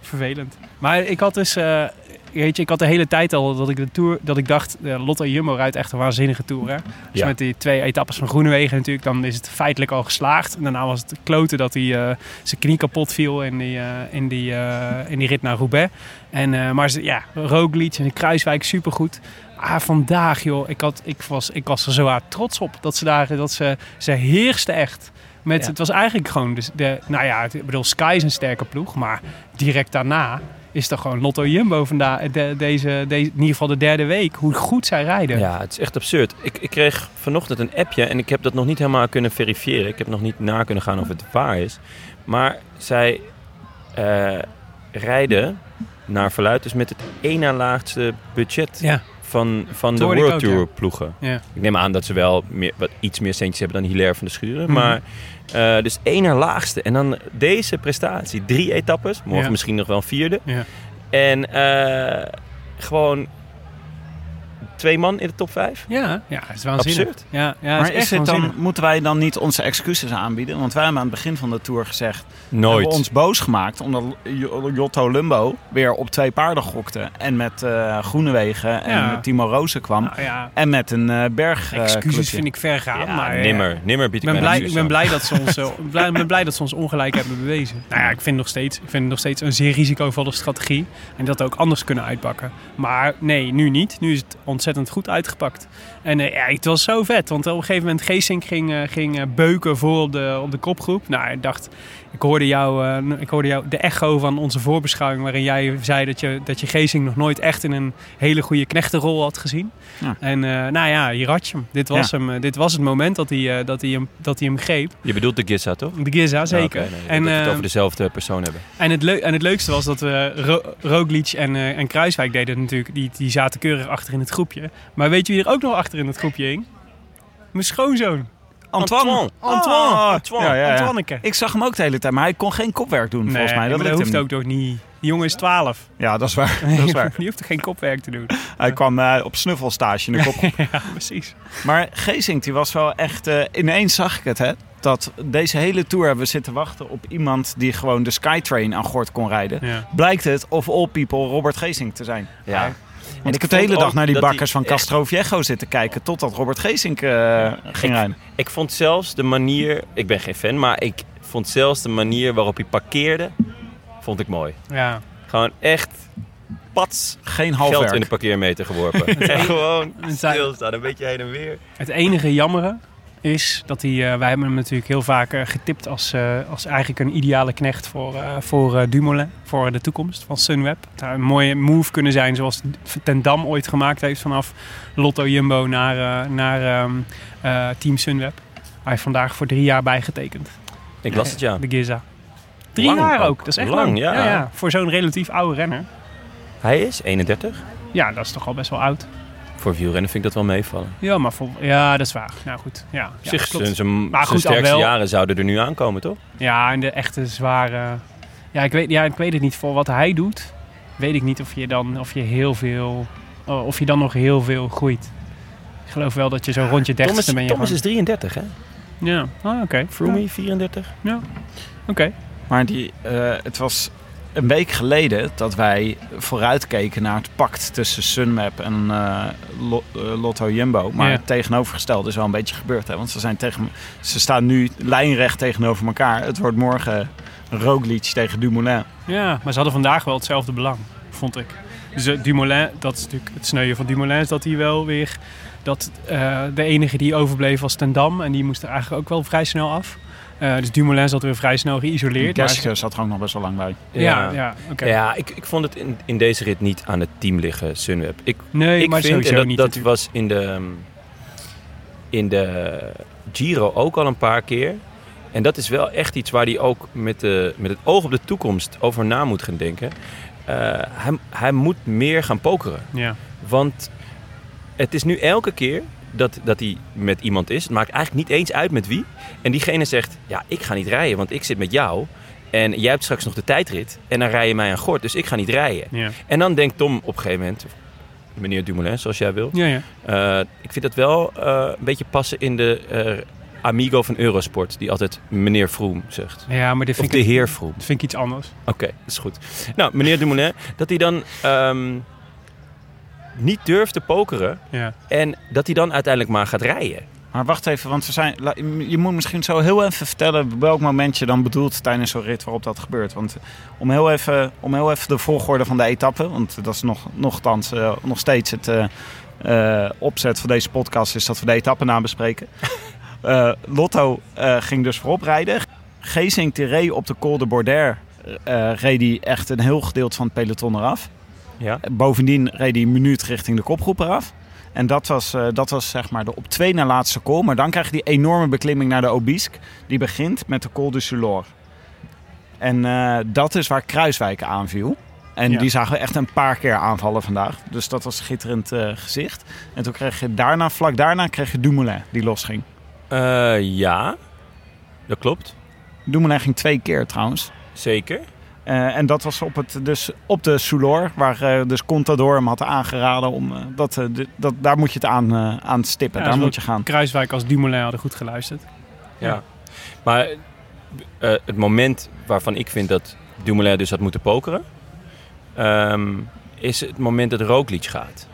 Vervelend. Maar ik had dus... eh, weet je, ik had de hele tijd al dat ik de tour... Dat ik dacht, uh, Lotte Jumbo rijdt echt een waanzinnige tour. Hè? Dus
Ja.
met die twee etappes van Groenewegen natuurlijk... dan is het feitelijk al geslaagd. En daarna was het kloten dat hij eh, zijn knie kapot viel... in die, eh, in die, eh, in die rit naar Roubaix. En, eh, maar ze- ja, Roglic en Kruiswijk supergoed. Ah, vandaag joh, ik, had, ik, was, ik was er zo hard trots op. Dat ze daar, dat ze, ze heerste echt. Met,
Ja.
Het was eigenlijk gewoon de, de nou ja, het- ik bedoel, Sky is een sterke ploeg, maar direct daarna is toch gewoon Lotto Jumbo vandaag, de, deze, deze, in ieder geval de derde week, hoe goed zij rijden.
Ja, het is echt absurd. Ik, ik kreeg vanochtend een appje en ik heb dat nog niet helemaal kunnen verifiëren. Ik heb nog niet na kunnen gaan of het waar is. Maar zij eh, rijden naar verluid dus met het één na laagste budget
Ja,
van, van de World
ook,
Tour
ja.
ploegen.
ja.
Ik neem aan dat ze wel meer, wat, iets meer centjes hebben dan Hilaire van de Schuren.
Mhm.
Maar eh, dus één na laagste. En dan deze prestatie. Drie etappes. Morgen misschien nog wel een vierde. En eh, gewoon twee man in de top vijf.
Ja, ja, het is waanzinnig.
Absurd.
Ja, ja,
maar
het is, echt
is het dan, moeten wij dan niet onze excuses aanbieden? Want wij hebben aan het begin van de tour gezegd...
Nooit.
hebben we ons boos gemaakt omdat Jotto Lumbo weer op twee paarden gokte. En met eh Groenewegen en
Ja.
met Timo Rozen kwam.
Nou ja,
En met een eh berg. eh,
excuses
clubje.
vind ik ver gaan,
Ja,
maar...
nimmer. Nimmer bied
Ik ben,
mijn
blij, ik
excuses
ben
aan.
blij dat ze ons, blij, ik ben blij dat ze ons ongelijk hebben bewezen. Nou ja, ik vind, nog steeds, ik vind het nog steeds een zeer risicovolle strategie. En dat ook anders kunnen uitpakken. Maar nee, nu niet. Nu is het ontzettend goed uitgepakt. En eh, ja, het was zo vet. Want op een gegeven moment Geesink ging, eh, ging eh, beuken voor op de, op de kopgroep. Nou, ik dacht, ik hoorde, jou, eh, ik hoorde jou de echo van onze voorbeschouwing... waarin jij zei dat je, dat je Geesink nog nooit echt in een hele goede knechtenrol had gezien.
Ja.
En eh, nou ja, hier had je hem. Dit was, hem. eh, dit was het moment dat hij, dat hij, hem, dat hij hem greep.
Je bedoelt de Giza, toch?
De Giza, zeker.
Nee,
en,
dat we het over dezelfde persoon hebben.
en, het en het leukste was dat we Ro Roglic en, en Kruiswijk deden natuurlijk. Die, die zaten keurig achter in het groepje. Maar weet je wie er ook nog achter in het groepje hing? Mijn schoonzoon.
Antoine.
Antoine.
Ah,
Antoine.
Ja, ja, ja.
Antwanneke.
Ik zag hem ook de hele tijd, maar hij kon geen kopwerk doen volgens mij. Dat,
dat hoeft
hem
ook toch niet. Die jongen is 12.
niet. Ja, dat is waar. Dat is waar.
Die hoeft toch geen kopwerk te doen.
Hij kwam eh, op snuffelstage in de kop.
ja, precies.
Maar Geesink, die was wel echt... eh, ineens zag ik het, hè. Dat deze hele tour hebben we zitten wachten op iemand die gewoon de Skytrain aan gort kon rijden.
Ja.
Blijkt het, of all people, Robert Geesink te zijn.
Ja.
Want ik heb de hele dag naar die bakkers van Castro Viejo zitten kijken... totdat Robert Geesink eh, ging rijden.
Ik vond zelfs de manier... Ik ben geen fan, maar ik vond zelfs de manier waarop hij parkeerde... vond ik mooi.
Ja.
Gewoon echt pats
Geen
geld
halfwerk.
in de parkeermeter geworpen. en gewoon stilstaan, een beetje heen en weer.
Het enige jammere is dat hij, eh, wij hebben hem natuurlijk heel vaak eh, getipt als, eh, als eigenlijk een ideale knecht voor, voor Dumoulin, voor de toekomst van Sunweb. Het zou een mooie move kunnen zijn zoals Ten Dam ooit gemaakt heeft vanaf Lotto Jumbo naar, naar ehm, eh, Team Sunweb. Hij heeft vandaag voor drie jaar bijgetekend.
Ik las het, ja.
De Giza. Drie
Lang
jaar
ook.
dat is echt
Lang,
lang.
ja.
Voor zo'n relatief oude renner.
Hij is 31.
Ja, dat is toch al best wel oud.
Voor wielrennen vind ik dat wel meevallen.
Ja, maar voor, ja, dat is waar. Nou goed, ja.
Op
ja
zich, zijn, zijn,
Maar
zijn
goed, al
sterkste
wel-
jaren zouden er nu aankomen, toch?
Ja, en de echte zware... Ja ik, weet, ja, ik weet het niet. Voor wat hij doet, weet ik niet of je dan, of je heel veel... oh, Of je dan nog heel veel groeit. Ik geloof wel dat je zo rond je
Thomas,
dertigste ben je
Thomas
gewoon-
is 33, hè?
Ja, ah, oké.
Froome 34.
Ja, oké.
Maar die, eh, het was een week geleden dat wij vooruitkeken naar het pact tussen Sunmap en eh, eh, Lotto Jumbo. Maar
Ja.
het tegenovergestelde is wel een beetje gebeurd. Hè? Want ze, zijn tegen, ze staan nu lijnrecht tegenover elkaar. Het wordt morgen Roglic tegen Dumoulin.
Ja, maar ze hadden vandaag wel hetzelfde belang, vond ik. Dus eh, Dumoulin, dat is natuurlijk het sneuien van Dumoulin, is dat hij wel weer... Dat de enige die overbleef was Ten Dam en die moest er eigenlijk ook wel vrij snel af. Eh, dus Dumoulin zat weer vrij snel geïsoleerd. maar-
Gerske zat er ook nog best wel lang bij.
Ja, ja, oké.
Ja, ik, ik vond het in, in deze rit niet aan het team liggen, Sunweb. Ik,
Nee,
ik
maar
vind, en dat,
niet
dat
natuurlijk.
was in de, in de Giro ook al een paar keer. En dat is wel echt iets waar hij ook met, de, met het oog op de toekomst over na moet gaan denken. Eh, hij, hij moet meer gaan pokeren.
Ja.
Want het is nu elke keer dat, dat hij met iemand is. Het maakt eigenlijk niet eens uit met wie. En diegene zegt, ja, ik ga niet rijden, want ik zit met jou. En jij hebt straks nog de tijdrit. En dan rij je mij aan gort, dus ik ga niet rijden.
Ja.
En dan denkt Tom op een gegeven moment... of Meneer Dumoulin, zoals jij wil.
Ja, ja.
Eh, ik vind dat wel eh, een beetje passen in de eh, amigo van Eurosport. Die altijd meneer Vroom zegt.
ja, maar dit
Of
vind,
de
ik,
heer Vroom.
dit vind ik iets anders.
Oké, dat is goed. Nou, meneer Dumoulin, dat hij dan ehm, niet durft te pokeren.
Ja.
En dat hij dan uiteindelijk maar gaat rijden.
Maar wacht even, want we zijn, je moet misschien zo heel even vertellen welk moment je dan bedoelt tijdens zo'n rit waarop dat gebeurt. Want om heel even, om heel even de volgorde van de etappe, want dat is nog, nogthans, eh, nog steeds het eh, eh, opzet van deze podcast, is dat we de etappe nabespreken. Eh Lotto eh, ging dus voorop rijden. Geesink die reed op de Col de Border, eh reed hij echt een heel gedeelte van het peloton eraf.
Ja.
Bovendien reed hij een minuut richting de kopgroep eraf. En dat was, eh, dat was zeg maar de op twee na laatste call. Maar dan krijg je die enorme beklimming naar de Obisque. Die begint met de Col du Sulor. En eh, dat is waar Kruiswijk aanviel. En
Ja.
die zagen we echt een paar keer aanvallen vandaag. Dus dat was schitterend eh, gezicht. En toen kreeg je daarna, vlak daarna, kreeg je Dumoulin die losging.
Ja, dat klopt.
Dumoulin ging twee keer trouwens.
Zeker.
Eh, en dat was op, het, dus op de Soulor, waar eh, dus Contador hem had aangeraden om eh, dat, eh, de- dat, daar moet je het aan, aan stippen.
Ja,
daar
dus
moet je gaan.
Kruiswijk als Dumoulin hadden goed geluisterd.
Ja. Maar eh, het moment waarvan ik vind dat Dumoulin dus had moeten pokeren... ehm, is het moment dat Roglic gaat.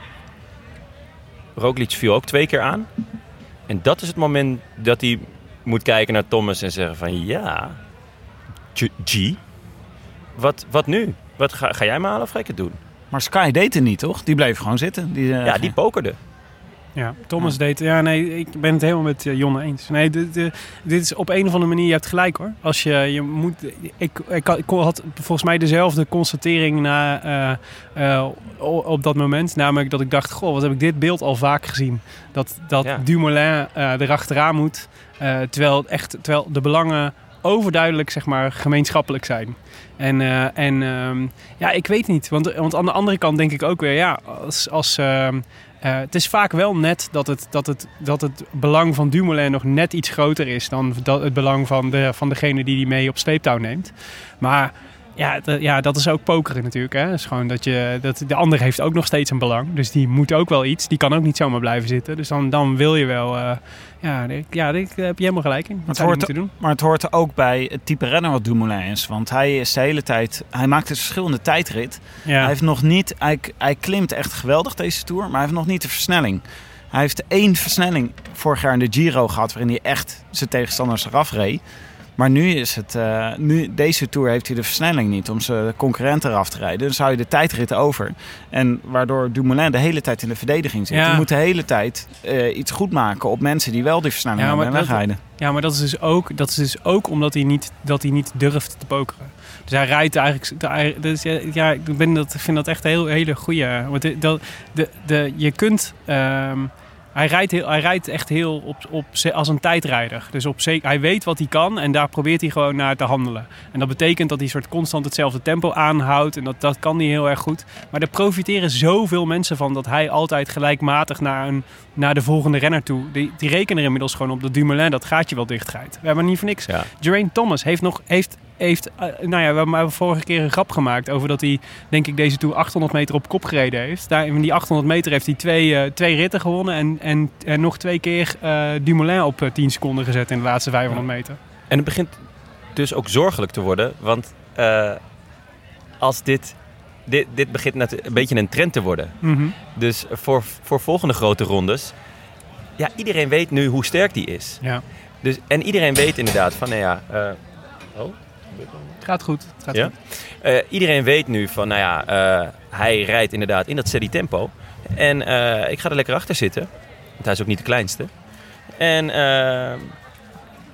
Roglic viel ook twee keer aan. En dat is het moment dat hij moet kijken naar Thomas en zeggen van... Ja, G, G, wat, wat nu? Wat ga, ga jij me halen of ga ik het doen?
Maar Sky deed het niet, toch? Die bleef gewoon zitten. Die, eh,
Ja, die pokerde.
Ja, Thomas deed... Ja, nee, ik ben het helemaal met eh, Jonne eens. Nee, dit, dit- dit is op een of andere manier... Je hebt gelijk, hoor. Als je... je moet, ik, ik, had- ik had volgens mij dezelfde constatering na, eh, eh, op dat moment. Namelijk dat ik dacht... Goh, wat heb ik dit beeld al vaak gezien. Dat, dat
Ja.
Dumoulin erachteraan moet. eh, terwijl, echt, terwijl de belangen overduidelijk, zeg maar, gemeenschappelijk zijn. En, eh, en ehm, ja, ik weet niet. Want, want aan de andere kant denk ik ook weer... Ja, als... als ehm, eh, het is vaak wel net dat het, dat, het, dat het belang van Dumoulin nog net iets groter is dan dat, het belang van, de, van degene die die mee op sleeptouw neemt. Maar ja, d- ja, dat is ook pokeren natuurlijk. Hè? Dus gewoon dat je, dat, de ander heeft ook nog steeds een belang. Dus die moet ook wel iets. Die kan ook niet zomaar blijven zitten. Dus dan, dan wil je wel... eh, ja, ik- ja, daar heb je helemaal gelijk in. Wat
Het hoort,
doen?
maar het hoort ook bij het type renner wat Dumoulin is. Want hij is de hele tijd... Hij maakt dus verschillende tijdrit.
Ja.
Hij heeft nog niet... Hij, hij klimt echt geweldig deze Tour. Maar hij heeft nog niet de versnelling. Hij heeft één versnelling vorig jaar in de Giro gehad... waarin hij echt zijn tegenstanders eraf reed. Maar nu is het, eh, nu, deze Tour heeft hij de versnelling niet om zijn concurrent eraf te rijden. Dan zou je de tijdrit over. En waardoor Dumoulin de hele tijd in de verdediging zit.
Ja.
Je moet de hele tijd eh, iets goed maken op mensen die wel die versnelling
Ja,
hebben en wegrijden.
Ja, maar dat is dus ook, dat is dus ook omdat hij niet, dat hij niet durft te pokeren. Dus hij rijdt eigenlijk. Dus ja, ik ben dat, vind dat echt een heel, hele goede. Want de, de, je kunt. ehm, hij, rijdt heel, hij rijdt echt heel op, op, als een tijdrijder. Dus op hij weet wat hij kan en daar probeert hij gewoon naar te handelen. En dat betekent dat hij soort constant hetzelfde tempo aanhoudt. En dat, dat kan hij heel erg goed. Maar daar profiteren zoveel mensen van dat hij altijd gelijkmatig naar, een, naar de volgende renner toe. Die, die rekenen er inmiddels gewoon op dat Dumoulin dat gaatje wel dichtrijdt. We hebben niet voor niks.
Ja.
Geraint Thomas heeft nog. Heeft, heeft, eh, nou ja, we hebben vorige keer een grap gemaakt over dat hij, denk ik, deze Tour 800 meter op kop gereden heeft. Daar, in die 800 meter heeft hij twee, eh, twee ritten gewonnen en, en, en nog twee keer eh, Dumoulin op eh, 10 seconden gezet in de laatste 500 meter.
En het begint dus ook zorgelijk te worden. Want als dit, dit, dit begint net een beetje een trend te worden.
Mhm.
Dus voor, voor volgende grote rondes. Ja, iedereen weet nu hoe sterk die is.
Ja,
Dus, en iedereen weet inderdaad van, nou ja... oh,
het gaat goed. Het gaat
ja?
goed.
Eh, iedereen weet nu van, nou ja, eh, hij rijdt inderdaad in dat steady tempo. En eh, ik ga er lekker achter zitten. Want hij is ook niet de kleinste. En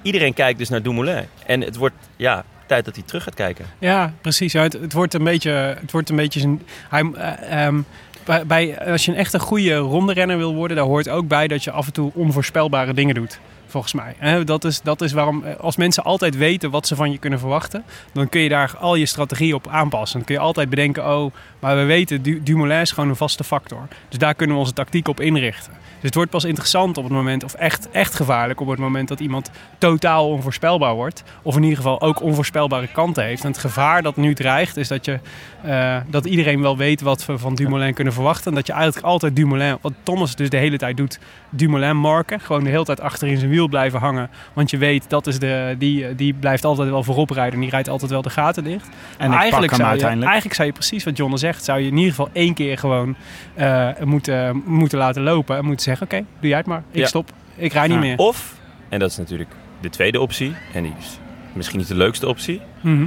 iedereen kijkt dus naar Dumoulin. En het wordt, ja, tijd dat hij terug gaat kijken.
Ja, precies. Ja, het, het wordt een beetje, het wordt een beetje zijn. Hij, eh, ehm, bij, bij, als je een echt een goede ronde renner wil worden, daar hoort ook bij dat je af en toe onvoorspelbare dingen doet. Volgens mij. Hè, Dat, is, dat is waarom, eh, als mensen altijd weten wat ze van je kunnen verwachten, dan kun je daar al je strategie op aanpassen. Dan kun je altijd bedenken, oh, maar we weten, Du- Dumoulin is gewoon een vaste factor. Dus daar kunnen we onze tactiek op inrichten. Dus het wordt pas interessant op het moment, of echt, echt gevaarlijk op het moment dat iemand totaal onvoorspelbaar wordt. Of in ieder geval ook onvoorspelbare kanten heeft. En het gevaar dat nu dreigt, is dat, je, eh, dat iedereen wel weet wat we van Dumoulin kunnen verwachten. En dat je eigenlijk altijd Dumoulin, wat Thomas dus de hele tijd doet, Dumoulin marken. Gewoon de hele tijd achter in zijn wiel blijven hangen. Want je weet, dat is de, die, die blijft altijd wel voorop rijden. En die rijdt altijd wel de gaten dicht.
En hem
zou je,
uiteindelijk.
eigenlijk zou je precies wat Jonne zegt, zou je in ieder geval één keer gewoon eh, moeten, moeten laten lopen. En moeten zeggen, oké, doe jij het maar. Ik
Ja.
stop. Ik rij niet
Ja.
meer.
Of, en dat is natuurlijk de tweede optie, en die is misschien niet de leukste optie,
Mhm.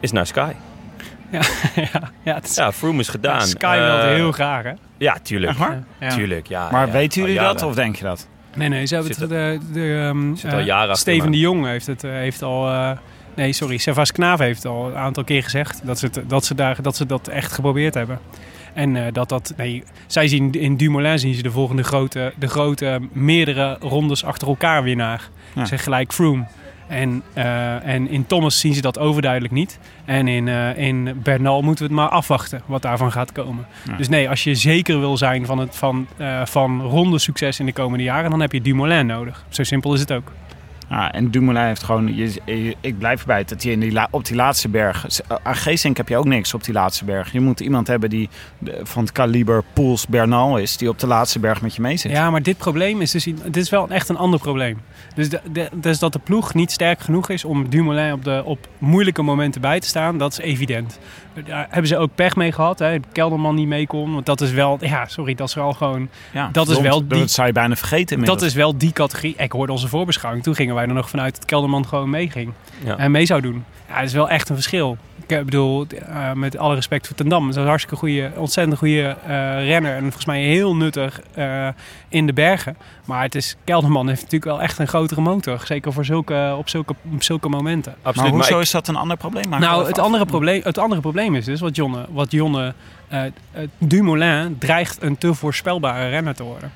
is naar Sky.
ja, ja, is,
Ja, Froome is gedaan.
Sky
Eh,
heel graag, hè?
Ja, tuurlijk.
Ja.
Tuurlijk, ja.
Maar
ja,
weten jullie dat of denk je dat?
Nee, nee, ze hebben
Zit
het, de, de, ehm,
zit al
eh,
jaren
Steven de Jong heeft het, eh, heeft al... eh, nee, sorry, Servas Knaaf heeft al een aantal keer gezegd dat ze, het, dat, ze daar, dat ze dat echt geprobeerd hebben. En eh, dat dat... Nee, zij zien in Dumoulin zien ze de volgende grote, de grote meerdere rondes achter elkaar winnaar.
Ja.
Zeg gelijk Froome. En, eh, en in Thomas zien ze dat overduidelijk niet. En in, eh, in Bernal moeten we het maar afwachten wat daarvan gaat komen.
Ja.
Dus nee, als je zeker wil zijn van, het, van, eh, van ronde succes in de komende jaren, dan heb je Dumoulin nodig. Zo simpel is het ook.
Ja, en Dumoulin heeft gewoon... Je, je- ik blijf erbij het, dat je in die, op die laatste berg... Aan Geesink heb je ook niks op die laatste berg. Je moet iemand hebben die de- van het kaliber Poels Bernal is... die op de laatste berg met je mee zit.
Ja, maar dit probleem is dus dit is wel echt een ander probleem. Dus, de, de- dus dat de ploeg niet sterk genoeg is om Dumoulin op, de, op moeilijke momenten bij te staan, dat is evident. Daar hebben ze ook pech mee gehad. Hè? Kelderman niet mee kon. Want dat is wel, ja, sorry, dat is wel gewoon.
Ja,
dat is wel die-
Dat zou je bijna vergeten inmiddels.
Dat is wel die categorie. Ik hoorde onze voorbeschouwing. Toen gingen wij er nog vanuit dat Kelderman gewoon meeging.
Ja.
En mee zou doen. Ja, dat is wel echt een verschil. Ik bedoel, eh, met alle respect voor Ten Dam. Dat is een hartstikke goede, ontzettend goede eh, renner. En volgens mij heel nuttig eh, in de bergen. Maar het is, Kelderman heeft natuurlijk wel echt een grotere motor. Zeker voor zulke, op, zulke, op zulke momenten.
Maar
Absoluut.
hoezo
ik-
is dat een ander probleem? Maak
Nou, het andere, probleem, het andere probleem is dus wat Jonne, wat Jonne eh, eh, Dumoulin dreigt een te voorspelbare renner te worden.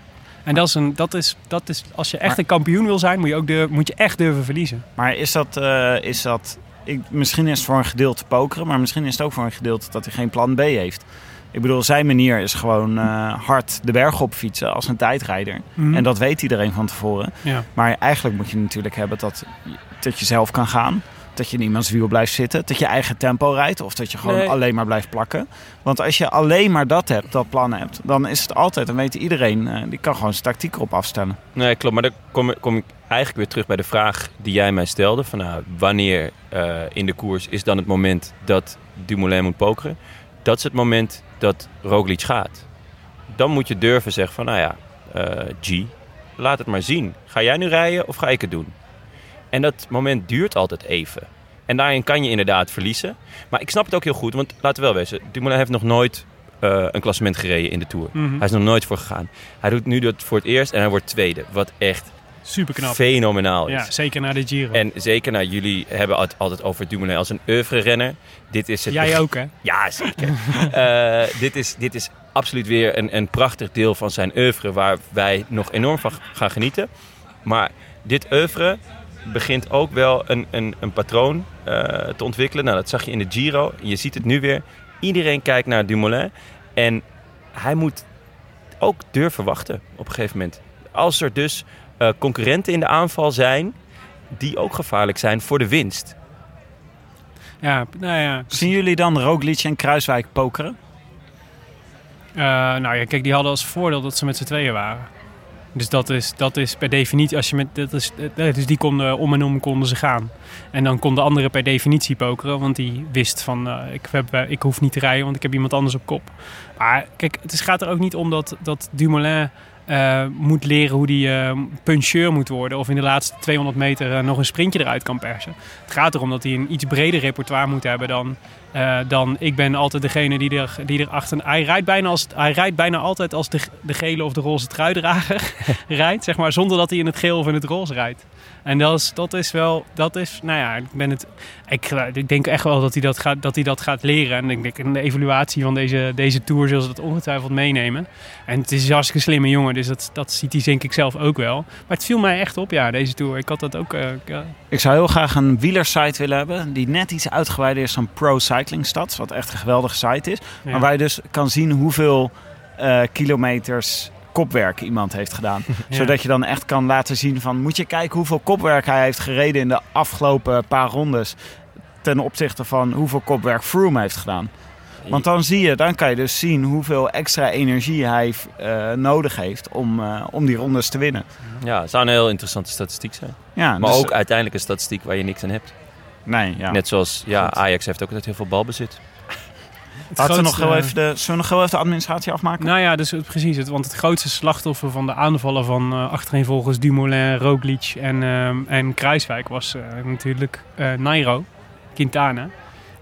En dat is, een, dat is, dat is als je echt
Maar-
een kampioen wil zijn, moet je, ook durven, moet je echt durven verliezen.
Maar is dat... eh, is dat ik, misschien is het voor een gedeelte pokeren... maar misschien is het ook voor een gedeelte dat hij geen plan B heeft. Ik bedoel, zijn manier is gewoon eh, hard de berg op fietsen als een tijdrijder.
Mhm.
En dat weet iedereen van tevoren.
Ja.
Maar eigenlijk moet je natuurlijk hebben dat, dat je zelf kan gaan. Dat je in iemands wiel blijft zitten. Dat je eigen tempo rijdt. Of dat je gewoon
Nee.
alleen maar blijft plakken. Want als je alleen maar dat hebt, dat plan hebt. Dan is het altijd, dan weet iedereen, eh, die kan gewoon zijn tactiek erop afstellen.
Nee, klopt. Maar dan kom, kom ik eigenlijk weer terug bij de vraag die jij mij stelde. Van, nou, wanneer eh, in de koers is dan het moment dat Dumoulin moet pokeren? Dat is het moment dat Roglic gaat. Dan moet je durven zeggen van, nou ja, eh, G, laat het maar zien. Ga jij nu rijden of ga ik het doen? En dat moment duurt altijd even. En daarin kan je inderdaad verliezen. Maar ik snap het ook heel goed, want laten we wel wezen. Dumoulin heeft nog nooit eh, een klassement gereden in de Tour.
Mhm.
Hij is nog nooit voor gegaan. Hij doet nu dat voor het eerst en hij wordt tweede. Wat echt
Super knap.
fenomenaal is.
Ja, zeker na de Giro.
En zeker naar jullie hebben het altijd over Dumoulin als een oeuvre-renner. Dit is het
Jij ook, hè?
Ja, zeker. Eh, dit, is, dit is absoluut weer een, een prachtig deel van zijn oeuvre... waar wij nog enorm van gaan genieten. Maar dit oeuvre begint ook wel een, een, een patroon eh, te ontwikkelen. Nou, dat zag je in de Giro. Je ziet het nu weer. Iedereen kijkt naar Dumoulin. En hij moet ook durven wachten op een gegeven moment. Als er dus eh, concurrenten in de aanval zijn... die ook gevaarlijk zijn voor de winst.
Ja, nou ja.
Zien jullie dan Roglic en Kruiswijk pokeren?
Eh, nou ja, kijk, die hadden als voordeel dat ze met z'n tweeën waren. Dus dat is, dat is per definitie, als je met, dat is, eh, dus die konden om en om konden ze gaan. En dan kon de andere per definitie pokeren, want die wist van, eh, ik, heb, eh, ik hoef niet te rijden, want ik heb iemand anders op kop. Maar kijk, het gaat er ook niet om dat, dat Dumoulin eh, moet leren hoe die eh, puncheur moet worden. Of in de laatste 200 meter eh, nog een sprintje eruit kan persen. Het gaat erom dat hij een iets breder repertoire moet hebben dan, dan ik ben altijd degene die er, die er achter... Hij rijdt bijna, als, hij rijdt bijna altijd als de, de gele of de roze truidrager rijdt. Zeg maar, zonder dat hij in het geel of in het roze rijdt. En dat is, dat is wel, dat is, nou ja, ik ben het, ik, ik denk echt wel dat hij dat gaat, dat hij dat gaat leren. En ik denk in de evaluatie van deze, deze tour zullen ze dat ongetwijfeld meenemen. En het is een hartstikke slimme jongen, dus dat, dat ziet hij denk ik zelf ook wel. Maar het viel mij echt op, ja, deze tour. Ik had dat ook, eh, ik, eh,
Ik zou heel graag een wielersite willen hebben die net iets uitgebreider is dan Pro Cycling Stats, wat echt een geweldige site is.
ja.
Maar waar je dus kan zien hoeveel eh, kilometers kopwerk iemand heeft gedaan.
Ja.
Zodat je dan echt kan laten zien van... moet je kijken hoeveel kopwerk hij heeft gereden in de afgelopen paar rondes... ten opzichte van hoeveel kopwerk Froome heeft gedaan. Want dan zie je, dan kan je dus zien hoeveel extra energie hij eh, nodig heeft om, eh, om die rondes te winnen.
Ja, het zou een heel interessante statistiek zijn.
Ja,
Maar
dus-
ook uiteindelijk een statistiek waar je niks aan hebt.
Nee, ja.
Net zoals ja. Ajax heeft ook altijd heel veel balbezit.
Het
Laten we nog heel even de, zullen we nog heel even de administratie afmaken?
Nou ja, dus het- precies. Het, want het grootste slachtoffer van de aanvallen van eh achtereenvolgens Dumoulin, Roglic en, ehm en Kruiswijk was eh, natuurlijk eh, Nairo, Quintana.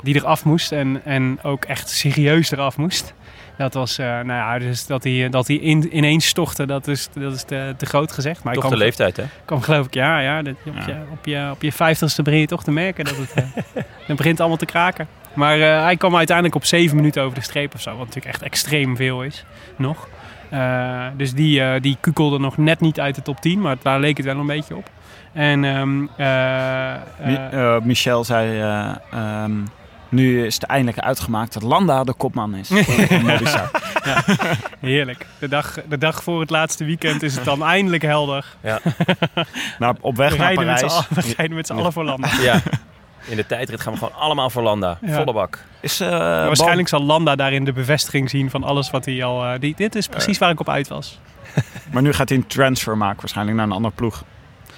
Die eraf moest en, en ook echt serieus eraf moest. Dat was, eh, nou ja, dus dat hij, dat hij in, ineens stortte, dat is, dat is te, te groot gezegd. Maar
Toch
ik
de
kwam,
leeftijd, hè?
kwam geloof ik, ja, ja, dat, op,
Ja.
Je, op, je, op je vijftigste begin je toch te merken dat het, eh, dan begint allemaal te kraken. Maar eh, hij kwam uiteindelijk op zeven minuten over de streep of zo, wat natuurlijk echt extreem veel is, nog. Eh, dus die, eh, die kukelde nog net niet uit de top 10, maar daar leek het wel een beetje op. En ehm, eh, eh,
Mi- eh, Michel zei, eh, ehm, nu is het eindelijk uitgemaakt dat Landa de kopman is. Movistar.
heerlijk. De dag, de dag voor het laatste weekend is het dan eindelijk helder.
nou, op weg
We
naar
met
Parijs
allen- we rijden met z'n allen voor Landa.
Ja. In de tijdrit gaan we gewoon allemaal voor Landa.
Ja.
Volle bak.
is... eh,
Waarschijnlijk zal Landa daarin de bevestiging zien van alles wat hij al... eh, die, dit is precies waar ik op uit was.
Maar nu gaat hij een transfer maken waarschijnlijk naar een andere ploeg.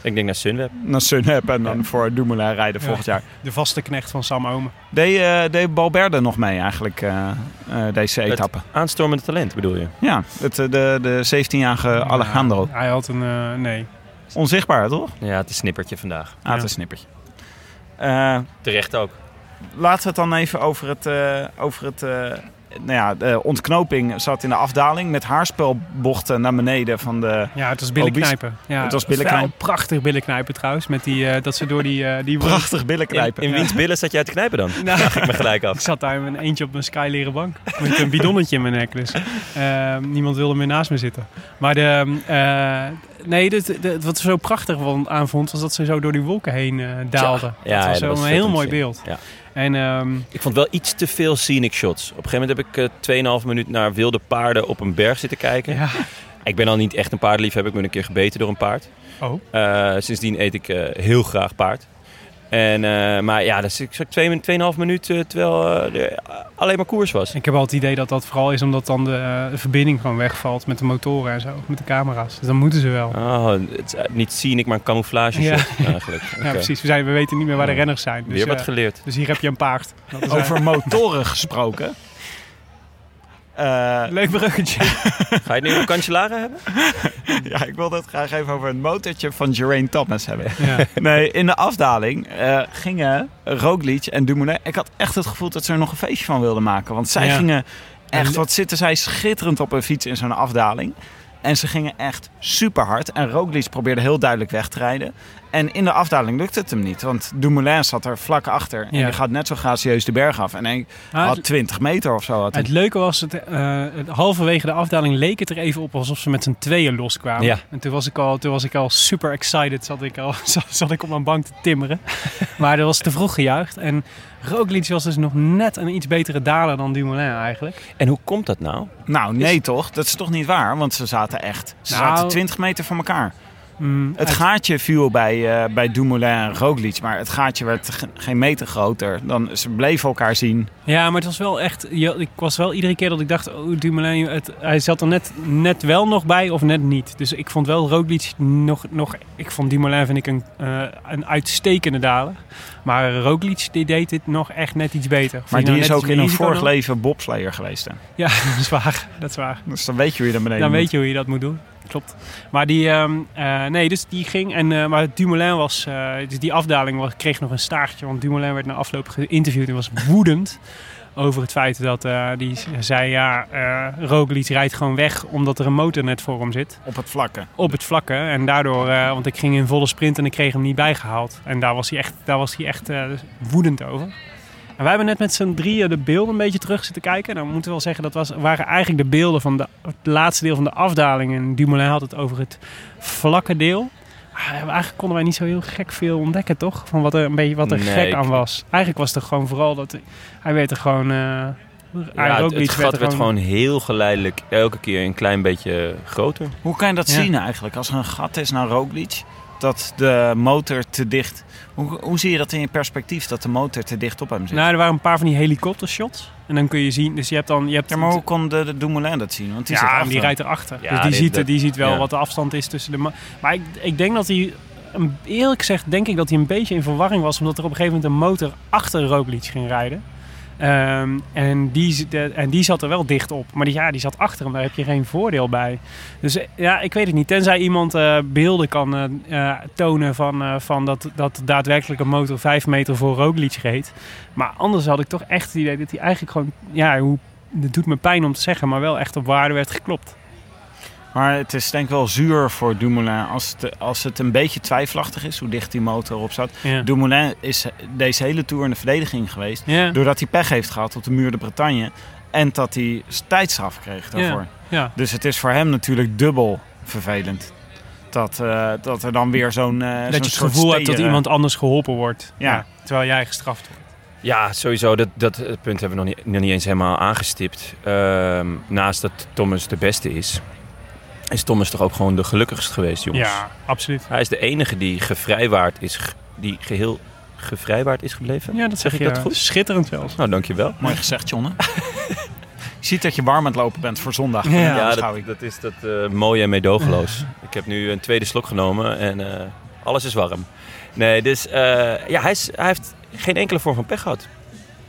Ik denk naar Sunweb.
Naar Sunweb en dan voor Dumoulin rijden
Ja.
volgend jaar.
De vaste knecht van Sam Omen.
Deed, eh deed Balberde nog mee eigenlijk, eh, eh, deze
Het
etappe?
aanstormende talent bedoel je?
Ja, het, de, de 17-jarige Alejandro.
Ja, hij had een... eh, nee.
Onzichtbaar, toch?
Ja, het is snippertje vandaag.
Ah, het is een snippertje. Eh,
Terecht ook.
laten we het dan even over het... eh, over het eh, nou ja, de ontknoping zat in de afdaling met haarspelbochten naar beneden van de...
Ja, het was billenknijpen. Ja,
Het was billenknijpen.
Prachtig billenknijpen trouwens. Met die, eh, dat ze door die... eh, die
Prachtig billen
In,
knijpen.
in wiens billen zat jij te knijpen dan?
Nou,
Vraag ik me gelijk
ik
af.
zat daar met een eentje op mijn skyleren bank. Met een bidonnetje in mijn nek. Dus eh, niemand wilde meer naast me zitten. Maar de, eh, nee, wat ik zo prachtig van- aan vond, was dat ze zo door die wolken heen daalden.
Ja, ja,
dat was
dat
zo
was
een heel mooi beeld.
Ja.
En ehm,
Ik vond wel iets te veel scenic shots. Op een gegeven moment heb ik eh 2,5 minuut naar wilde paarden op een berg zitten kijken.
ja.
Ik ben al niet echt een paardenliefhebber. Ik ben een keer gebeten door een paard.
Oh.
Eh, sindsdien eet ik eh, heel graag paard. En, eh, maar ja, dat is ik twee, tweeënhalf minuut eh, terwijl eh, er alleen maar koers was.
Ik heb al het idee dat dat vooral is omdat dan de, eh, de verbinding gewoon wegvalt met de motoren en zo. Met de camera's. Dus dan moeten ze wel.
Oh, het niet scenic, maar een camouflage
Ja.
eigenlijk.
Ja, precies. We, zijn, we weten niet meer waar de renners zijn. Dus,
Weer wat geleerd.
dus hier heb je een paard.
Over motoren gesproken. Eh,
Leuk bruggetje.
Ga je het nu over Cancellara hebben?
ja, ik wil het graag even over het motortje van Geraint Thomas hebben.
Ja.
Nee, in de afdaling eh, gingen Roglic en Dumoulin... Ik had echt het gevoel dat ze er nog een feestje van wilden maken. Want zij
Ja.
gingen echt... Wat zitten zij schitterend op een fiets in zo'n afdaling. En ze gingen echt super hard. En Roglic probeerde heel duidelijk weg te rijden. En in de afdaling lukte het hem niet. Want Dumoulin zat er vlak achter. En
Ja.
die gaat net zo gracieus de berg af. En hij
Ah,
had
het,
20 meter of zo. Had
het leuke was, het, eh, het- halverwege de afdaling leek het er even op alsof ze met z'n tweeën loskwamen.
Ja.
En toen was ik al, toen was ik al super excited, zat ik, al, zat, zat ik op mijn bank te timmeren. maar dat was te vroeg gejuicht. En Roglic was dus nog net een iets betere daler dan Dumoulin eigenlijk.
En hoe komt dat nou?
Nou, nee toch? Dat is toch niet waar? Want ze zaten echt ze
Nou-
zaten 20 meter van elkaar.
Mm,
Het
uit-
gaatje viel bij, eh, bij Dumoulin en Roglic. Maar het gaatje werd ge- geen meter groter. Dan, ze bleven elkaar zien.
Ja, maar het was wel echt. je- Ik was wel iedere keer dat ik dacht, oh, Dumoulin, het, hij zat er net, net wel nog bij of net niet. Dus ik vond wel Roglic nog, nog. Ik vond Dumoulin vind ik een, eh, een uitstekende daler. Maar Roglic die deed dit nog echt net iets beter.
Maar
je
die
nou
is ook in een vorig
dan?
leven bobslayer geweest. Hè?
Ja, dat is waar. Dat is waar.
Dus dan weet je hoe je naar beneden
Dan
moet.
weet je hoe je dat moet doen. Klopt. Maar die, ehm, eh, nee, dus die ging. En, eh, maar Dumoulin was, eh, dus die afdaling was, kreeg nog een staartje. Want Dumoulin werd na afloop geïnterviewd en was woedend over het feit dat die zei: ja, eh Roglic rijdt gewoon weg omdat er een motor net voor hem zit.
Op het vlakke.
Op het vlakke. En daardoor, want ik ging in volle sprint en ik kreeg hem niet bijgehaald. En daar was hij echt, daar was hij echt woedend over. En wij hebben net met z'n drieën de beelden een beetje terug zitten kijken. Nou, we moeten wel zeggen, dat was, waren eigenlijk de beelden van de, het laatste deel van de afdaling. En Dumoulin had het over het vlakke deel. Maar eigenlijk konden wij niet zo heel gek veel ontdekken, toch? Van wat er een beetje wat er
Nee,
gek
ik-
aan was. Eigenlijk was het er gewoon vooral dat hij werd er gewoon. eh hij
Ja, het, het gat
er
werd gewoon heel geleidelijk elke keer een klein beetje groter.
Hoe kan je dat
Ja.
zien eigenlijk? Als er een gat is naar Roglic, dat de motor te dicht... Hoe, hoe zie je dat in je perspectief, dat de motor te dicht op hem zit?
Nou, er waren een paar van die helikoptershots. En dan kun je zien, dus je hebt dan. Je hebt
ja, maar hoe kon de, de Dumoulin dat zien? Want die
ja,
achter
die rijdt erachter.
Ja,
dus die,
dit-
ziet,
dat-
die ziet wel
ja.
wat de afstand is tussen de... ma- Maar ik, ik denk dat hij... een- Eerlijk gezegd denk ik dat hij een beetje in verwarring was... omdat er op een gegeven moment een motor achter Roglic ging rijden. Ehm, en, die, en die zat er wel dicht op. Maar die, ja, die zat achter hem, daar heb je geen voordeel bij. Dus eh, ja, ik weet het niet. Tenzij iemand eh, beelden kan eh, tonen van, van dat, dat daadwerkelijk een motor vijf meter voor Roglic reed. Maar anders had ik toch echt het idee dat hij eigenlijk gewoon... Ja, hoe, het doet me pijn om te zeggen, maar wel echt op waarde werd geklopt.
Maar het is denk ik wel zuur voor Dumoulin als het, als het een beetje twijfelachtig is hoe dicht die motor op zat.
Ja.
Dumoulin is deze hele Tour in de verdediging geweest.
Ja,
Doordat hij pech heeft gehad op de muur de Bretagne. En dat hij tijdstraf kreeg daarvoor.
ja.
Dus het is voor hem natuurlijk dubbel vervelend. Dat, eh, dat er dan weer zo'n zo'n
dat je het gevoel hebt dat iemand anders geholpen wordt.
Ja.
terwijl jij gestraft wordt.
Ja, sowieso. Dat, dat punt hebben we nog niet, nog niet eens helemaal aangestipt. Ehm, naast dat Thomas de beste is, is Thomas toch ook gewoon de gelukkigst geweest, jongens.
Ja, absoluut.
Hij is de enige die gevrijwaard is, die geheel gevrijwaard is gebleven.
Ja, dat zeg,
Zeg
je
ik dat goed?
schitterend zelfs.
Nou, dankjewel.
Mooi gezegd, Jonne. je ziet dat je warm aan het lopen bent voor zondag.
Ja.
Dat, dat is dat eh, mooie en meedogenloos. Ik heb nu een tweede slok genomen en eh, alles is warm. Nee, dus eh, ja, hij, is, hij heeft geen enkele vorm van pech gehad.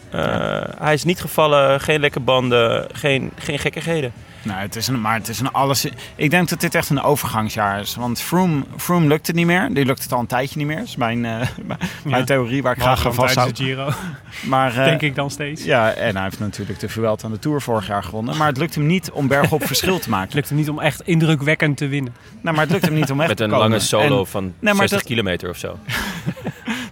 Eh, Hij is niet gevallen, geen lekke banden, geen, geen gekkigheden.
Nou, het is een, maar het is een alles. Ik denk dat dit echt een overgangsjaar is. Want Froome, Froome lukt het niet meer. Die lukt het al een tijdje niet meer. Dat is mijn, eh, mijn theorie waar ik graag aan vasthoud.
Giro,
Maar, eh,
denk ik dan steeds.
Ja, en hij heeft natuurlijk de Vuelta aan de Tour vorig jaar gewonnen. Maar het lukt hem niet om bergop verschil te
Het
maken.
lukt hem niet om echt indrukwekkend te winnen.
Nou, maar het lukt hem niet om echt
Met
te
een
komen.
lange solo
En
van
maar
60
dat-
kilometer of zo.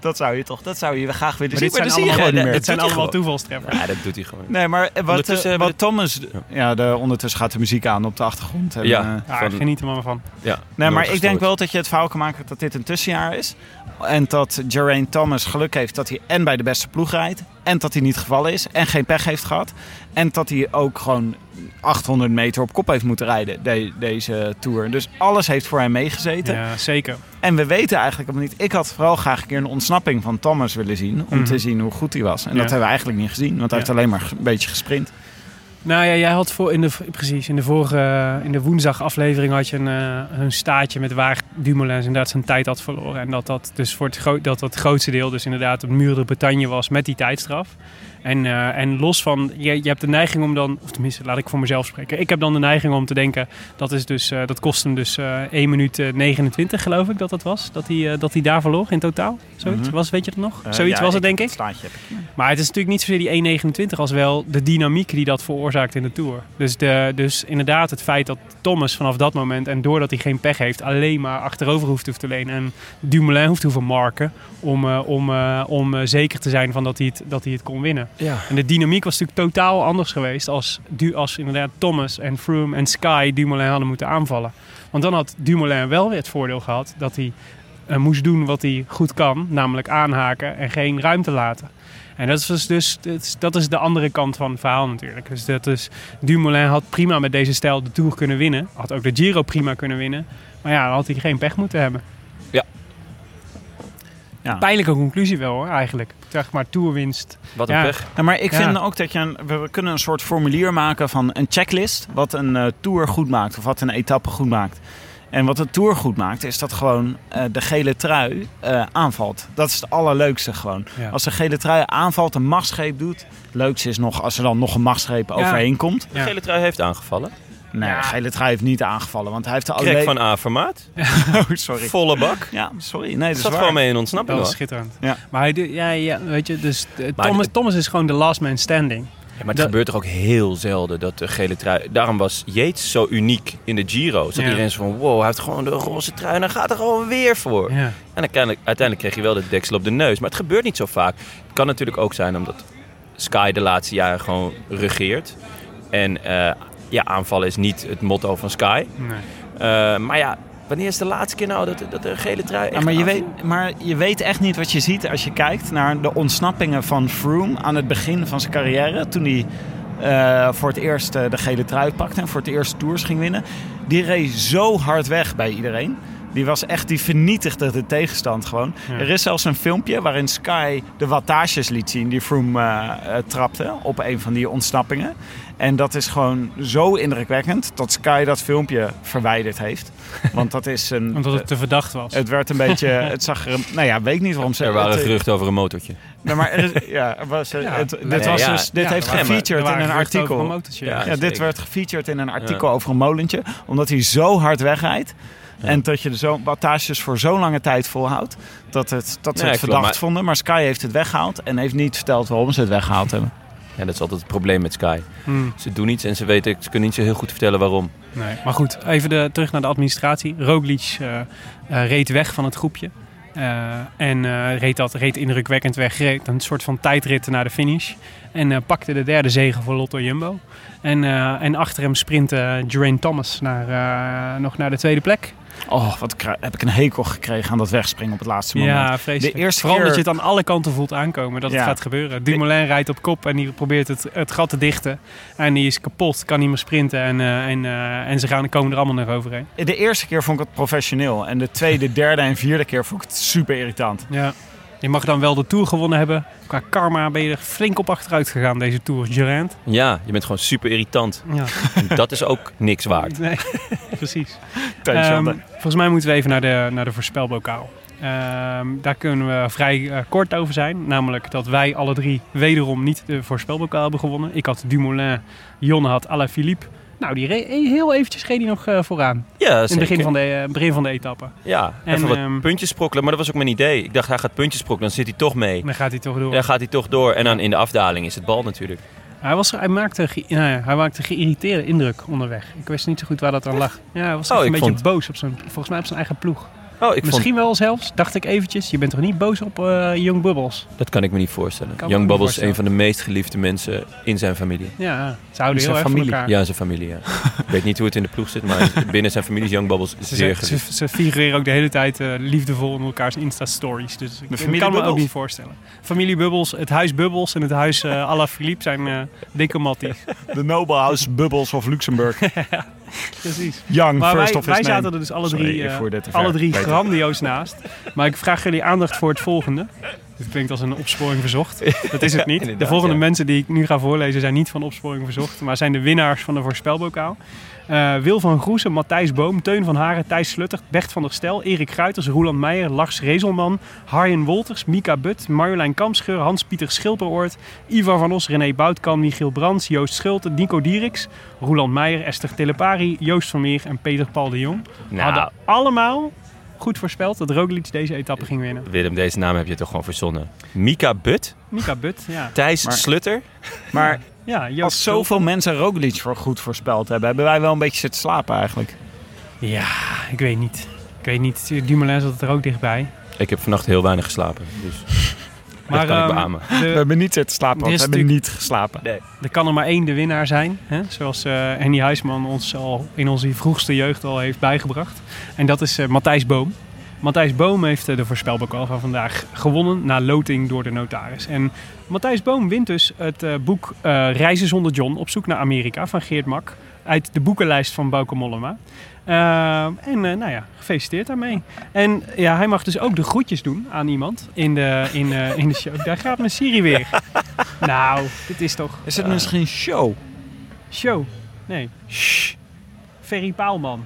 Dat zou je toch, dat zou je graag willen
Maar
zien.
dit zijn
dat zie je gewoon niet meer.
dit zijn allemaal toevalstreffers.
Ja, dat doet hij gewoon.
Nee, maar wat,
Ondertussen
eh,
hebben
wat Thomas... Ja, de, ondertussen gaat de muziek aan op de achtergrond. En,
Ja.
eh,
Ja,
Van-
geniet er maar van.
Ja,
Nee, maar ik denk wel dat je het verhaal kan maken dat dit een tussenjaar is. En dat Geraint Thomas geluk heeft dat hij en bij de beste ploeg rijdt. En dat hij niet gevallen is. En geen pech heeft gehad. En dat hij ook gewoon 800 meter op kop heeft moeten rijden de- deze Tour. Dus alles heeft voor hem meegezeten.
Ja, zeker.
En we weten eigenlijk helemaal niet. Ik had vooral graag een keer een ontsnapping van Thomas willen zien. Om
Mhm.
te zien hoe goed hij was. En
Ja.
dat hebben we eigenlijk niet gezien. Want hij
Ja.
heeft alleen maar een beetje gesprint.
Nou ja, jij had voor in de, precies, in de vorige, in de woensdag aflevering had je een, eh, een staatje met waar Dumoulin inderdaad zijn tijd had verloren. En dat dat dus voor het, dat dat grootste deel dus inderdaad het muur de Bretagne was met die tijdstraf. En, eh, en los van, je, je hebt de neiging om dan, of tenminste laat ik voor mezelf spreken. Ik heb dan de neiging om te denken, dat, is dus, eh, dat kost hem dus eh 1 minuut eh, 29 geloof ik dat dat was. Dat hij, dat hij daar verloor in totaal. Zoiets
Mhm.
was, weet je het nog? Zoiets
ja,
was het denk ik.
Het slaatje heb ik.
Maar het is natuurlijk niet zozeer die 1,29 als wel de dynamiek die dat veroorzaakt in de Tour. Dus, de, dus inderdaad het feit dat Thomas vanaf dat moment en doordat hij geen pech heeft... alleen maar achterover hoeft te lenen en Dumoulin hoeft te hoeven marken... om, om, om zeker te zijn van dat, hij het, dat hij het kon winnen.
Ja.
En de dynamiek was natuurlijk totaal anders geweest als, Du- als inderdaad Thomas en Froome en Sky Dumoulin hadden moeten aanvallen. Want dan had Dumoulin wel weer het voordeel gehad dat hij eh, moest doen wat hij goed kan, namelijk aanhaken en geen ruimte laten. En dat is dus, dat is- dat is de andere kant van het verhaal natuurlijk. Dus dat is, Dumoulin had prima met deze stijl de Tour kunnen winnen. Had ook de Giro prima kunnen winnen. Maar ja, dan had hij geen pech moeten hebben.
Ja.
Pijnlijke conclusie wel hoor, eigenlijk. Zeg maar tourwinst.
Wat een
Ja.
pech.
Ja, maar ik
Ja.
vind ook dat je een, we kunnen een soort formulier maken van een checklist. Wat een eh, tour goed maakt of wat een etappe goed maakt. En wat een tour goed maakt, is dat gewoon eh, de gele trui eh, aanvalt. Dat is het allerleukste gewoon.
Ja.
Als de gele trui aanvalt, een machtsgreep doet. Het leukste is nog als er dan nog een machtsgreep overheen komt.
De
Ja.
gele trui heeft aangevallen.
Nee, de gele trui heeft niet aangevallen, want hij heeft er
Krek
alleen...
van A-formaat.
Oh, sorry.
Volle bak.
Ja, sorry. Nee, dat is
zat
waar.
gewoon mee in ontsnapping
Dat was
hoor.
schitterend.
Ja.
Maar hij, ja, ja, weet je, dus eh, Thomas,
de-
Thomas is gewoon de last man standing.
Ja, maar het
Dat-
gebeurt toch ook heel zelden dat de gele trui... Daarom was Yates zo uniek in de Giro. Zat
Ja.
iedereen zo van, wow, hij heeft gewoon de roze trui en hij gaat er gewoon weer voor.
Ja.
En uiteindelijk, uiteindelijk kreeg je wel de deksel op de neus. Maar het gebeurt niet zo vaak. Het kan natuurlijk ook zijn omdat Sky de laatste jaren gewoon regeert. En eh, ja, aanvallen is niet het motto van Sky.
Nee.
Eh, maar ja, wanneer is de laatste keer nou dat, dat de gele trui echt
Ja, maar, je weet, maar je weet echt niet wat je ziet als je kijkt naar de ontsnappingen van Froome aan het begin van zijn carrière. Toen hij eh, voor het eerst eh, de gele trui pakte en voor het eerst tours ging winnen. Die reed zo hard weg bij iedereen. Die was echt, die vernietigde de tegenstand gewoon.
Ja.
Er is zelfs een filmpje waarin Sky de wattages liet zien die Froome trapte op een van die ontsnappingen. En dat is gewoon zo indrukwekkend dat Sky dat filmpje verwijderd heeft. Want dat is een...
Omdat het te verdacht was.
Het werd een beetje, het zag er, een- nou ja, weet ik niet waarom ze.
Er waren geruchten over een motortje.
nou, maar er is- ja, was,
Ja.
het, dit
Nee,
was
ja.
dus, dit
Ja,
heeft gefeatured in een artikel.
een motortje.
Ja.
ja, dit werd gefeatured in een artikel over een molentje, omdat hij zo hard wegrijdt. En dat je er zo wattages voor zo'n lange tijd volhoudt. Dat, het, dat ze
Nee,
het
klopt,
verdacht
maar-
vonden. Maar Sky heeft het weggehaald. En heeft niet verteld waarom ze het weggehaald hebben.
Ja, dat is altijd het probleem met Sky.
Hmm,
Ze doen iets en ze, weten, ze kunnen niet zo heel goed vertellen waarom.
nee. Maar goed, even de, terug naar de administratie. Roglic eh, eh, reed weg van het groepje. Eh, en reed dat reed indrukwekkend weg. Reed een soort van tijdrit naar de finish. En pakte de derde zege voor Lotto Jumbo. En, en achter hem sprintte Geraint Thomas naar, nog naar de tweede plek.
Oh, wat heb ik een hekel gekregen aan dat wegspringen op het laatste moment.
Ja, vreselijk.
De eerste
Vooral
keer-
dat je het aan alle kanten voelt aankomen dat het gaat gebeuren. Dumoulin rijdt op kop en die probeert het, het gat te dichten. En die is kapot, kan niet meer sprinten. En, eh, en, eh, en ze gaan, komen er allemaal nog overheen.
De eerste keer vond ik het professioneel. En de tweede, derde en vierde keer vond ik het super irritant.
Ja. Je mag dan wel de Tour gewonnen hebben. Qua karma ben je er flink op achteruit gegaan deze Tour, Geraint.
Ja, je bent gewoon super irritant.
Ja,
En dat is ook niks waard.
nee, precies. Ehm, volgens mij moeten we even naar de, naar de voorspelbokaal. Ehm, daar kunnen we vrij eh, kort over zijn. Namelijk dat wij alle drie wederom niet de voorspelbokaal hebben gewonnen. Ik had Dumoulin, Jonne had Alaphilippe. Nou, die reed heel eventjes reed hij nog eh, vooraan.
Ja,
In het begin van de, eh, begin van de etappe.
Ja,
En,
even wat
ehm,
puntjes sprokkelen. Maar dat was ook mijn idee. Ik dacht, hij gaat puntjes sprokkelen. Dan zit hij toch mee.
Dan gaat hij toch door.
Dan gaat hij toch door. En dan in de afdaling is het bal natuurlijk.
Hij, was, hij, maakte, nou ja, hij maakte geïrriteerde indruk onderweg. Ik wist niet zo goed waar dat aan lag. Ja, hij was
Oh,
een beetje
vond-
boos op zijn, volgens mij op zijn eigen ploeg.
Oh, ik vond,
Misschien wel zelfs, dacht ik eventjes. Je bent toch niet boos op eh Young Bubbles?
dat kan ik me niet voorstellen.
Kan
Young Bubbles is een van de meest geliefde mensen in zijn familie.
Ja, ze houden heel
zijn
erg van
familie.
elkaar.
Ja, zijn familie, ja. ik weet niet hoe het in de ploeg zit, maar binnen zijn familie is Young Bubbles
Ze,
zeer
ze,
geliefd.
ze, ze figureren ook de hele tijd eh, liefdevol in elkaars Insta-stories. Dus ik, kan me ook niet voorstellen. Familie Bubbles, het huis Bubbles en het huis eh à la Philippe zijn eh dikke matties.
De Noble House Bubbles of Luxemburg.
Precies.
Young,
Maar
first
wij,
of
wij
name.
zaten er dus alle
Sorry,
drie, eh, alle drie grandioos naast. Maar ik vraag jullie aandacht voor het volgende. Dit klinkt als een opsporing verzocht. Dat is het niet. de volgende
ja.
mensen die ik nu ga voorlezen zijn niet van opsporing verzocht, maar zijn de winnaars van de voorspelbokaal. Eh, Wil van Groesen, Matthijs Boom, Teun van Haren, Thijs Slutter, Bert van der Stel, Erik Gruiters, Roland Meijer, Lars Rezelman, Harjen Wolters, Mika But, Marjolein Kamscheur, Hans-Pieter Schilperoort, Ivar van Os, René Boutkan, Michiel Brands, Joost Schulte, Nico Dieriks, Roland Meijer, Esther Telepari, Joost van Meer en Peter Paul de Jong.
Nou,
Hadden allemaal goed voorspeld dat Roglic deze etappe ging winnen.
Willem, deze naam heb je toch gewoon verzonnen. Mika But,
Mika But, ja.
Thijs
Maar-
Slutter.
Maar
Ja,
als zoveel mensen Roglic voor goed voorspeld hebben, hebben wij wel een beetje zitten slapen eigenlijk.
Ja, ik weet niet. Ik weet niet. Dumoulin zat er ook dichtbij.
Ik heb vannacht heel weinig geslapen. Dus dat kan ik
ehm.
We hebben niet zitten slapen, want we hebben niet geslapen.
er kan er maar één de winnaar zijn. Hè? Zoals eh Henny Huisman ons al in onze vroegste jeugd al heeft bijgebracht. En dat is eh, Matthijs Boom. Matthijs Boom heeft eh, de voorspelbokaal van vandaag gewonnen na loting door de notaris. En Matthijs Boom wint dus het boek Reizen zonder John op zoek naar Amerika van Geert Mak. Uit de boekenlijst van Bauke Mollema. Eh, en eh, nou ja, gefeliciteerd daarmee. En ja, hij mag dus ook de groetjes doen aan iemand in de, in, eh, in de show. Daar gaat mijn Siri weer. nou, dit is toch
Is het misschien show?
show? Nee. Shh. Ferry Paalman.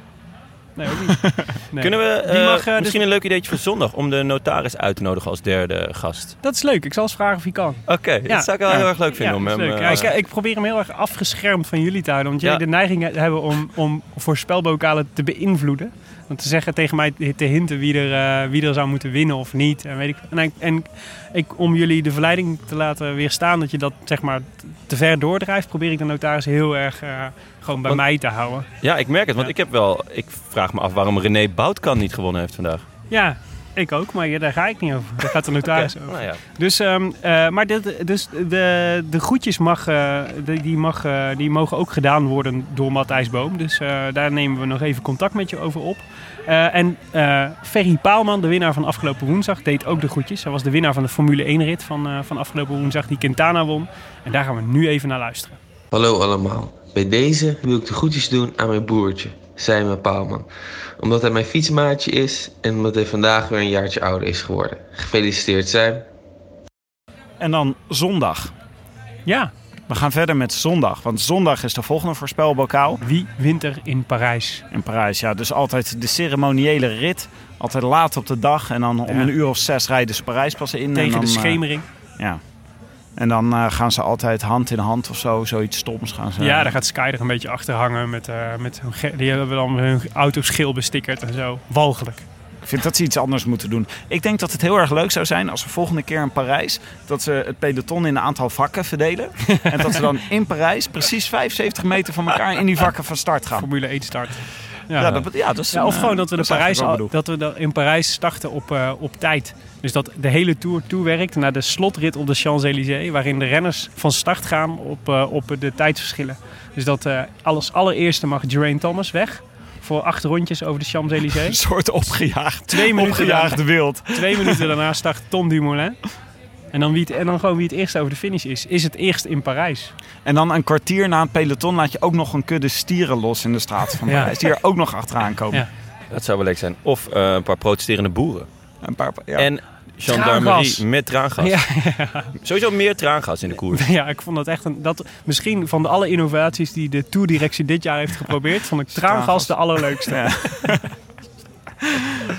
Nee, ook niet. Nee.
Kunnen we eh,
eh, dus-
misschien een leuk ideetje voor zondag om de notaris uit te nodigen als derde gast?
Dat is leuk. Ik zal eens vragen of hij kan.
Oké,
Ja.
dat zou ik wel
Ja.
heel erg leuk vinden
Ja,
om hem... eh,
ik, ik probeer hem heel erg afgeschermd van jullie te houden. Want jullie
Ja.
de neiging hebben om, om voorspelbokalen te beïnvloeden. Om te zeggen tegen mij te hinten wie er, wie er zou moeten winnen of niet. En, weet ik, en, en ik, om jullie de verleiding te laten weerstaan dat je dat zeg maar te ver doordrijft, probeer ik de notaris heel erg gewoon bij
Want-
mij te houden.
Ja, ik merk het, want
Ja.
ik heb wel... Ik vraag me af waarom René Boutkan niet gewonnen heeft vandaag.
Ja, ik ook, maar ja, daar ga ik niet over. Daar gaat de notaris over.
Nou ja.
Dus, ehm, eh, maar dit, dus de, de groetjes mag, eh, die, die, mag, eh, die mogen ook gedaan worden door Matthijs Boom. Dus eh, daar nemen we nog even contact met je over op. Eh, en eh, Ferry Paalman, de winnaar van afgelopen woensdag, deed ook de groetjes. Hij was de winnaar van de Formule 1-rit van, eh, van afgelopen woensdag, die Quintana won. En daar gaan we nu even naar luisteren.
Hallo allemaal. Bij deze wil ik de groetjes doen aan mijn broertje, Simon Paalman. Omdat hij mijn fietsmaatje is en omdat hij vandaag weer een jaartje ouder is geworden. Gefeliciteerd zijn.
En dan zondag.
Ja,
We gaan verder met zondag, want zondag is de volgende voorspelbokaal
wie wint er in Parijs?
in Parijs. Ja, dus altijd de ceremoniële rit. Altijd laat op de dag en dan om
Ja.
een uur of zes rijden ze Parijs pas in. en
Tegen
dan,
de
eh,
schemering.
ja. En dan eh, gaan ze altijd hand in hand of zo, zoiets stoms gaan ze.
Ja, daar gaat Sky er een beetje achter hangen. Met, eh, met hun die hebben dan hun auto's geel bestickerd en zo. Walgelijk.
Ik vind dat ze iets anders moeten doen. Ik denk dat het heel erg leuk zou zijn als we volgende keer in Parijs... dat ze het peloton in een aantal vakken verdelen. en dat ze dan in Parijs precies 75 meter van elkaar in die vakken van start gaan.
Formule 1 start.
Ja, dat, ja, dat is
Ja,
een,
of gewoon dat we, de Parijs, al- dat we dan in Parijs starten op, eh, op tijd. Dus dat de hele Tour toewerkt naar de slotrit op de Champs-Élysées. Waarin de renners van start gaan op, eh, op de tijdsverschillen. Dus dat eh, als allereerste mag Geraint Thomas weg. Voor acht rondjes over de
Een
Champs-Élysées.
soort opgejaagd,
Twee minuten,
opgejaagde wild.
Twee minuten daarna start Tom Dumoulin. En dan, wie het, en dan gewoon wie het eerst over de finish is. Is het eerst in Parijs.
En dan een kwartier na het peloton laat je ook nog een kudde stieren los in de straat van
Ja.
Parijs. Die er ook nog achteraan komen.
Ja.
Dat zou wel leuk zijn. Of eh, een paar protesterende boeren.
Een paar, ja.
En gendarmerie
Traangas.
met traangas.
Ja,
Sowieso meer traangas in de koers.
ja, ik vond dat echt een. Dat, misschien van de alle innovaties die de Tourdirectie dit jaar heeft geprobeerd, vond ik traangas de allerleukste.
Ja.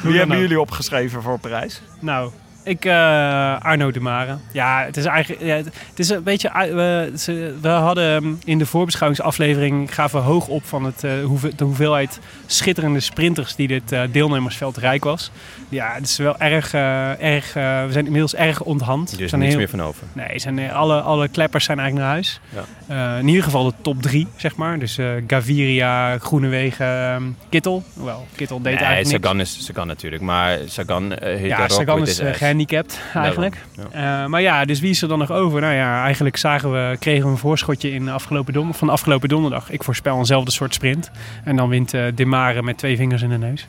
Wie hebben jullie opgeschreven voor Parijs?
Nou, ik, eh, Arno de Mare. Ja, het is eigenlijk. Ja, het is een beetje. eh, We, ze- we hadden ehm, in de voorbeschouwingsaflevering. gaven we hoog op van het, eh, de hoeveelheid schitterende sprinters. die dit eh, deelnemersveld rijk was. Ja, het is wel erg. eh, erg eh, we zijn inmiddels erg onthand.
Er is
heel-
meer van over.
Nee, zijn, eh, alle, alle kleppers zijn eigenlijk naar huis.
Ja.
Eh, in ieder geval de top drie, zeg maar. Dus eh, Gaviria, Groenewegen, ehm, Kittel. Hoewel, Kittel deed
Nee,
eigenlijk niks.
Sagan is Sagan natuurlijk. Maar Sagan heeft
Ja, Sagan is eh,
ijs.
Gehandicapt eigenlijk. Eh, maar ja, dus wie is er dan nog over? Nou ja, eigenlijk zagen we, kregen we een voorschotje in de afgelopen don van afgelopen donderdag. Ik voorspel eenzelfde soort sprint. En dan wint eh De Mare met twee vingers in de neus.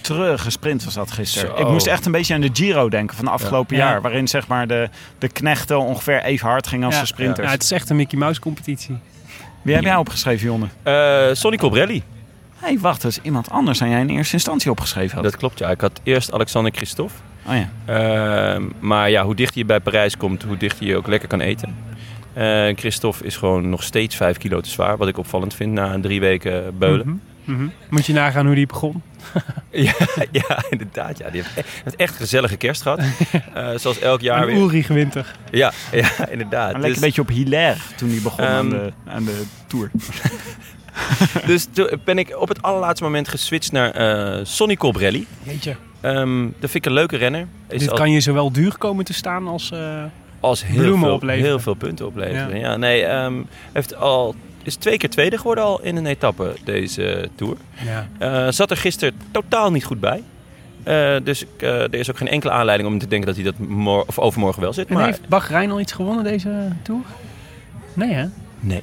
Treurige sprint was dat gisteren.
Zo.
Ik moest echt een beetje aan de Giro denken van de afgelopen
Ja.
jaar. Waarin zeg maar de, de knechten ongeveer even hard gingen als
Ja.
de sprinters.
Ja, het is echt een Mickey Mouse competitie.
Wie heb jij opgeschreven, Jonne?
Eh, Sonny Colbrelli.
Hé, hey, wacht, dat is iemand anders dan jij in eerste instantie opgeschreven had.
Dat klopt, ja. Ik had eerst Alexander Christophe.
Oh ja.
Ehm, maar ja, hoe dichter je bij Parijs komt, hoe dichter je ook lekker kan eten. Eh Christophe is gewoon nog steeds 5 kilo te zwaar. Wat ik opvallend vind na drie weken beulen.
Mhm, mhm. Moet je nagaan hoe die begon.
ja, ja, inderdaad. Ja. Die heeft echt, een gezellige kerst gehad. Eh, zoals elk jaar
Een
weer.
oerig winter.
Ja, ja, inderdaad.
Hij
Dus-
een beetje op Hilaire toen hij begon aan,
Ehm,
de, aan de tour.
Dus toen ben ik op het allerlaatste moment geswitcht naar eh Sonny Colbrelli.
Jeetje.
Ehm dat vind ik een leuke renner. Is
Dit
al-
kan je zowel duur komen te staan als... eh,
als heel
bloemen
veel,
opleveren.
heel veel punten opleveren.
Ja.
Ja, nee, ehm, heeft al, is twee keer tweede geworden al in een etappe deze Tour.
ja.
Eh, zat er gisteren totaal niet goed bij. Eh, dus ik, eh, er is ook geen enkele aanleiding om te denken dat hij dat of overmorgen wel zit.
En
Maar
heeft Bahrein al iets gewonnen deze Tour? Nee hè?
nee.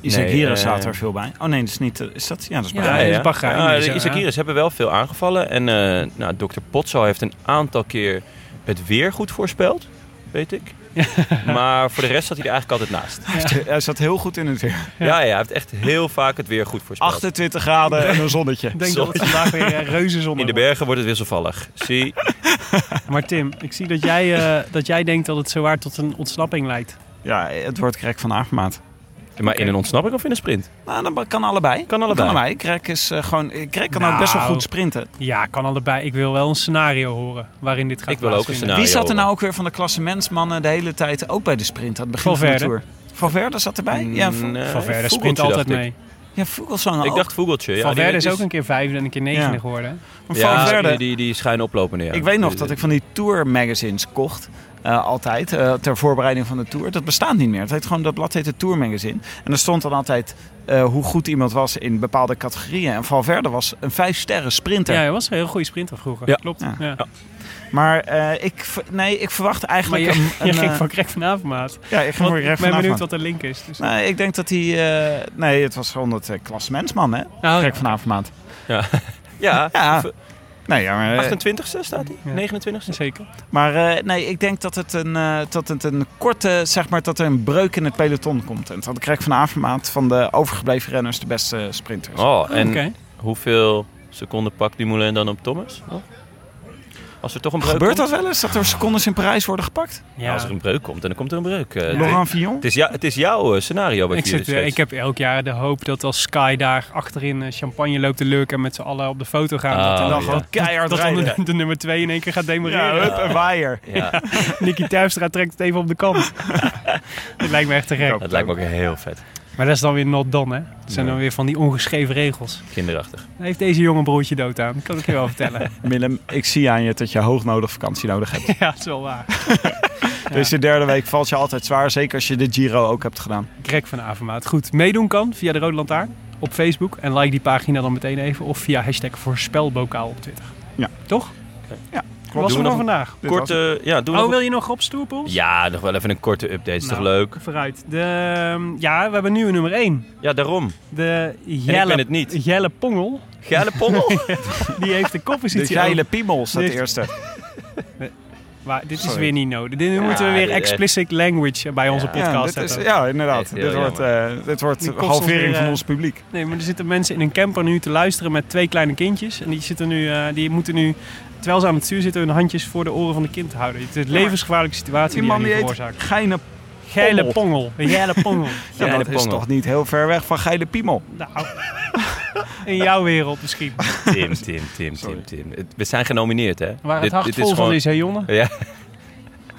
Isaac
Nee,
Hira
eh,
staat er veel bij. Oh nee, dat is niet... Is dat? Ja, dat is Bahrein.
Ja,
dus,
de
ja.
Isakiris hebben wel veel aangevallen. En eh nou, dokter Potso heeft een aantal keer het weer goed voorspeld, weet ik. maar voor de rest zat hij er eigenlijk altijd naast.
Hij zat heel goed in het weer.
Ja, ja, hij heeft echt heel vaak het weer goed voorspeld.
28 graden en een zonnetje.
Ik denk dat het vandaag weer eh, reuze zon
In de bergen wordt het wisselvallig. Zie,
Maar Tim, ik zie dat jij, eh, dat jij denkt dat het zowaar tot een ontsnapping leidt.
Ja, het wordt Krek van Avermaat.
Maar in een ontsnapping of in een sprint?
Nou, dat kan allebei.
Kan allebei.
Krek is eh, gewoon... Krek kan
Nou.
ook best wel goed sprinten.
Ja, kan allebei. Ik wil wel een scenario horen waarin dit gaat
Ik wil ook een scenario.
Wie zat er nou ook weer van de klassementsmannen de hele tijd ook bij de sprint aan het begin
Valverde.
van de Tour? Valverde zat erbij? Ja,
Nee,
Valverde
Vogeltje,
sprint altijd
ik.
mee.
ja Vogelsang
Ik dacht Vogeltje. Ja,
Valverde is ook een keer vijfde en een keer negende
Ja.
geworden.
Maar
Ja,
Valverde,
die, die, die schijnen oplopen. Ja.
ik weet nog
Die-
dat ik van die Tour magazines kocht. Eh, altijd, eh, ter voorbereiding van de Tour. Dat bestaat niet meer. Het heet gewoon, dat blad heet het Tour Magazine. En er stond dan altijd eh, hoe goed iemand was in bepaalde categorieën. En Valverde was een vijf sterren sprinter.
Ja, hij was een heel goede sprinter vroeger.
Ja.
Klopt.
Ja.
Ja.
Maar eh, ik, nee, ik verwacht
Maar
eigenlijk...
je,
een,
je
een,
ging van Krek van Avermaat.
Ja, ik ging
Want
voor
Ik
recht
ben benieuwd wat de link is. Dus.
Nee, ik denk dat hij... eh, nee, het was gewoon het uh, klassementsman, hè?
Nou,
Krek van Avermaat.
Ja, ja,
Ja. Nee, ja, maar, eh,
28ste staat hij?
Ja.
29ste?
Zeker.
maar eh, nee, ik denk dat het een, eh, dat het een korte, zeg maar, dat er een breuk in het peloton komt. En dat Krek van Avermaat van de overgebleven renners de beste sprinter is.
Oh, en
Oké.
hoeveel seconden pakt Dumoulin dan op Thomas? nog? Als er toch een breuk
Gebeurt
komt?
dat wel eens, dat er secondes in Parijs worden gepakt?
Ja.
Als er een breuk komt, dan komt er een breuk. Eh,
Laurent Fillon?
het, is het is jouw eh, scenario wat
Ik,
je
zit, eh, ik heb elk jaar de hoop dat als Sky daar achterin champagne loopt te lurken en met z'n allen op de foto gaan.
Ah,
dat dan,
ja.
dat, dat,
Keihard
dat dan de,
rijden.
de nummer 2 in één keer gaat
Ja,
demareren.
hup, een waaier.
Ja,
Nicky Terpstra trekt het even op de kant. dat lijkt me echt te gek.
dat lijkt me ook heel vet.
Maar dat is dan weer not done, hè? Dat zijn dan weer van die ongeschreven regels.
Kinderachtig.
Daar heeft deze jongen broertje dood aan. Dat kan ik je wel vertellen.
Willem, ik zie aan je dat je hoognodig vakantie nodig hebt.
ja, dat is wel waar.
Deze derde week valt je altijd zwaar, zeker als je de Giro ook hebt gedaan.
Greg van Avermaat. Goed, meedoen kan via de Rode Lantaarn op Facebook. En like die pagina dan meteen even. Of via hashtag voorspelbokaal op Twitter.
Ja.
Toch?
Ja,
Wat was
Doen
er
we
voor
nog
vandaag?
Korte, ja, doen we
Oh,
nog...
wil je nog op Stoerpools?
Ja, nog wel even een korte update. Is toch
Nou.
leuk?
Vooruit. De, ehm, ja, we hebben nu een nummer 1.
Ja,
De
daarom. ben
Jelle,
het niet.
Jelle Pongel.
Geile pommel?
Die heeft de
De
koppositie.
geile piemel staat de eerste.
Maar dit is
Sorry.
weer niet nodig. Dit moeten we weer explicit language bij onze
Ja,
podcast
Ja, dit is, ja inderdaad.
Heel
Dit wordt, eh dit wordt halvering
weer,
van
eh,
ons publiek.
Nee, maar er zitten mensen in een camper nu te luisteren met twee kleine kindjes. En die, zitten nu, eh, die moeten nu, terwijl ze aan het stuur zitten, hun handjes voor de oren van de kind houden. Het is een levensgevaarlijke situatie
Die
die,
die
veroorzaakt.
Geine
Geile pongel. Een geile pongel.
Ja,
Geile
dat is toch niet heel ver weg van geile piemel.
nou, in jouw wereld misschien.
Tim, Tim, Tim, Tim, Tim. We zijn genomineerd, hè?
Waar het hart vol van is, hè Jonne?
Ja,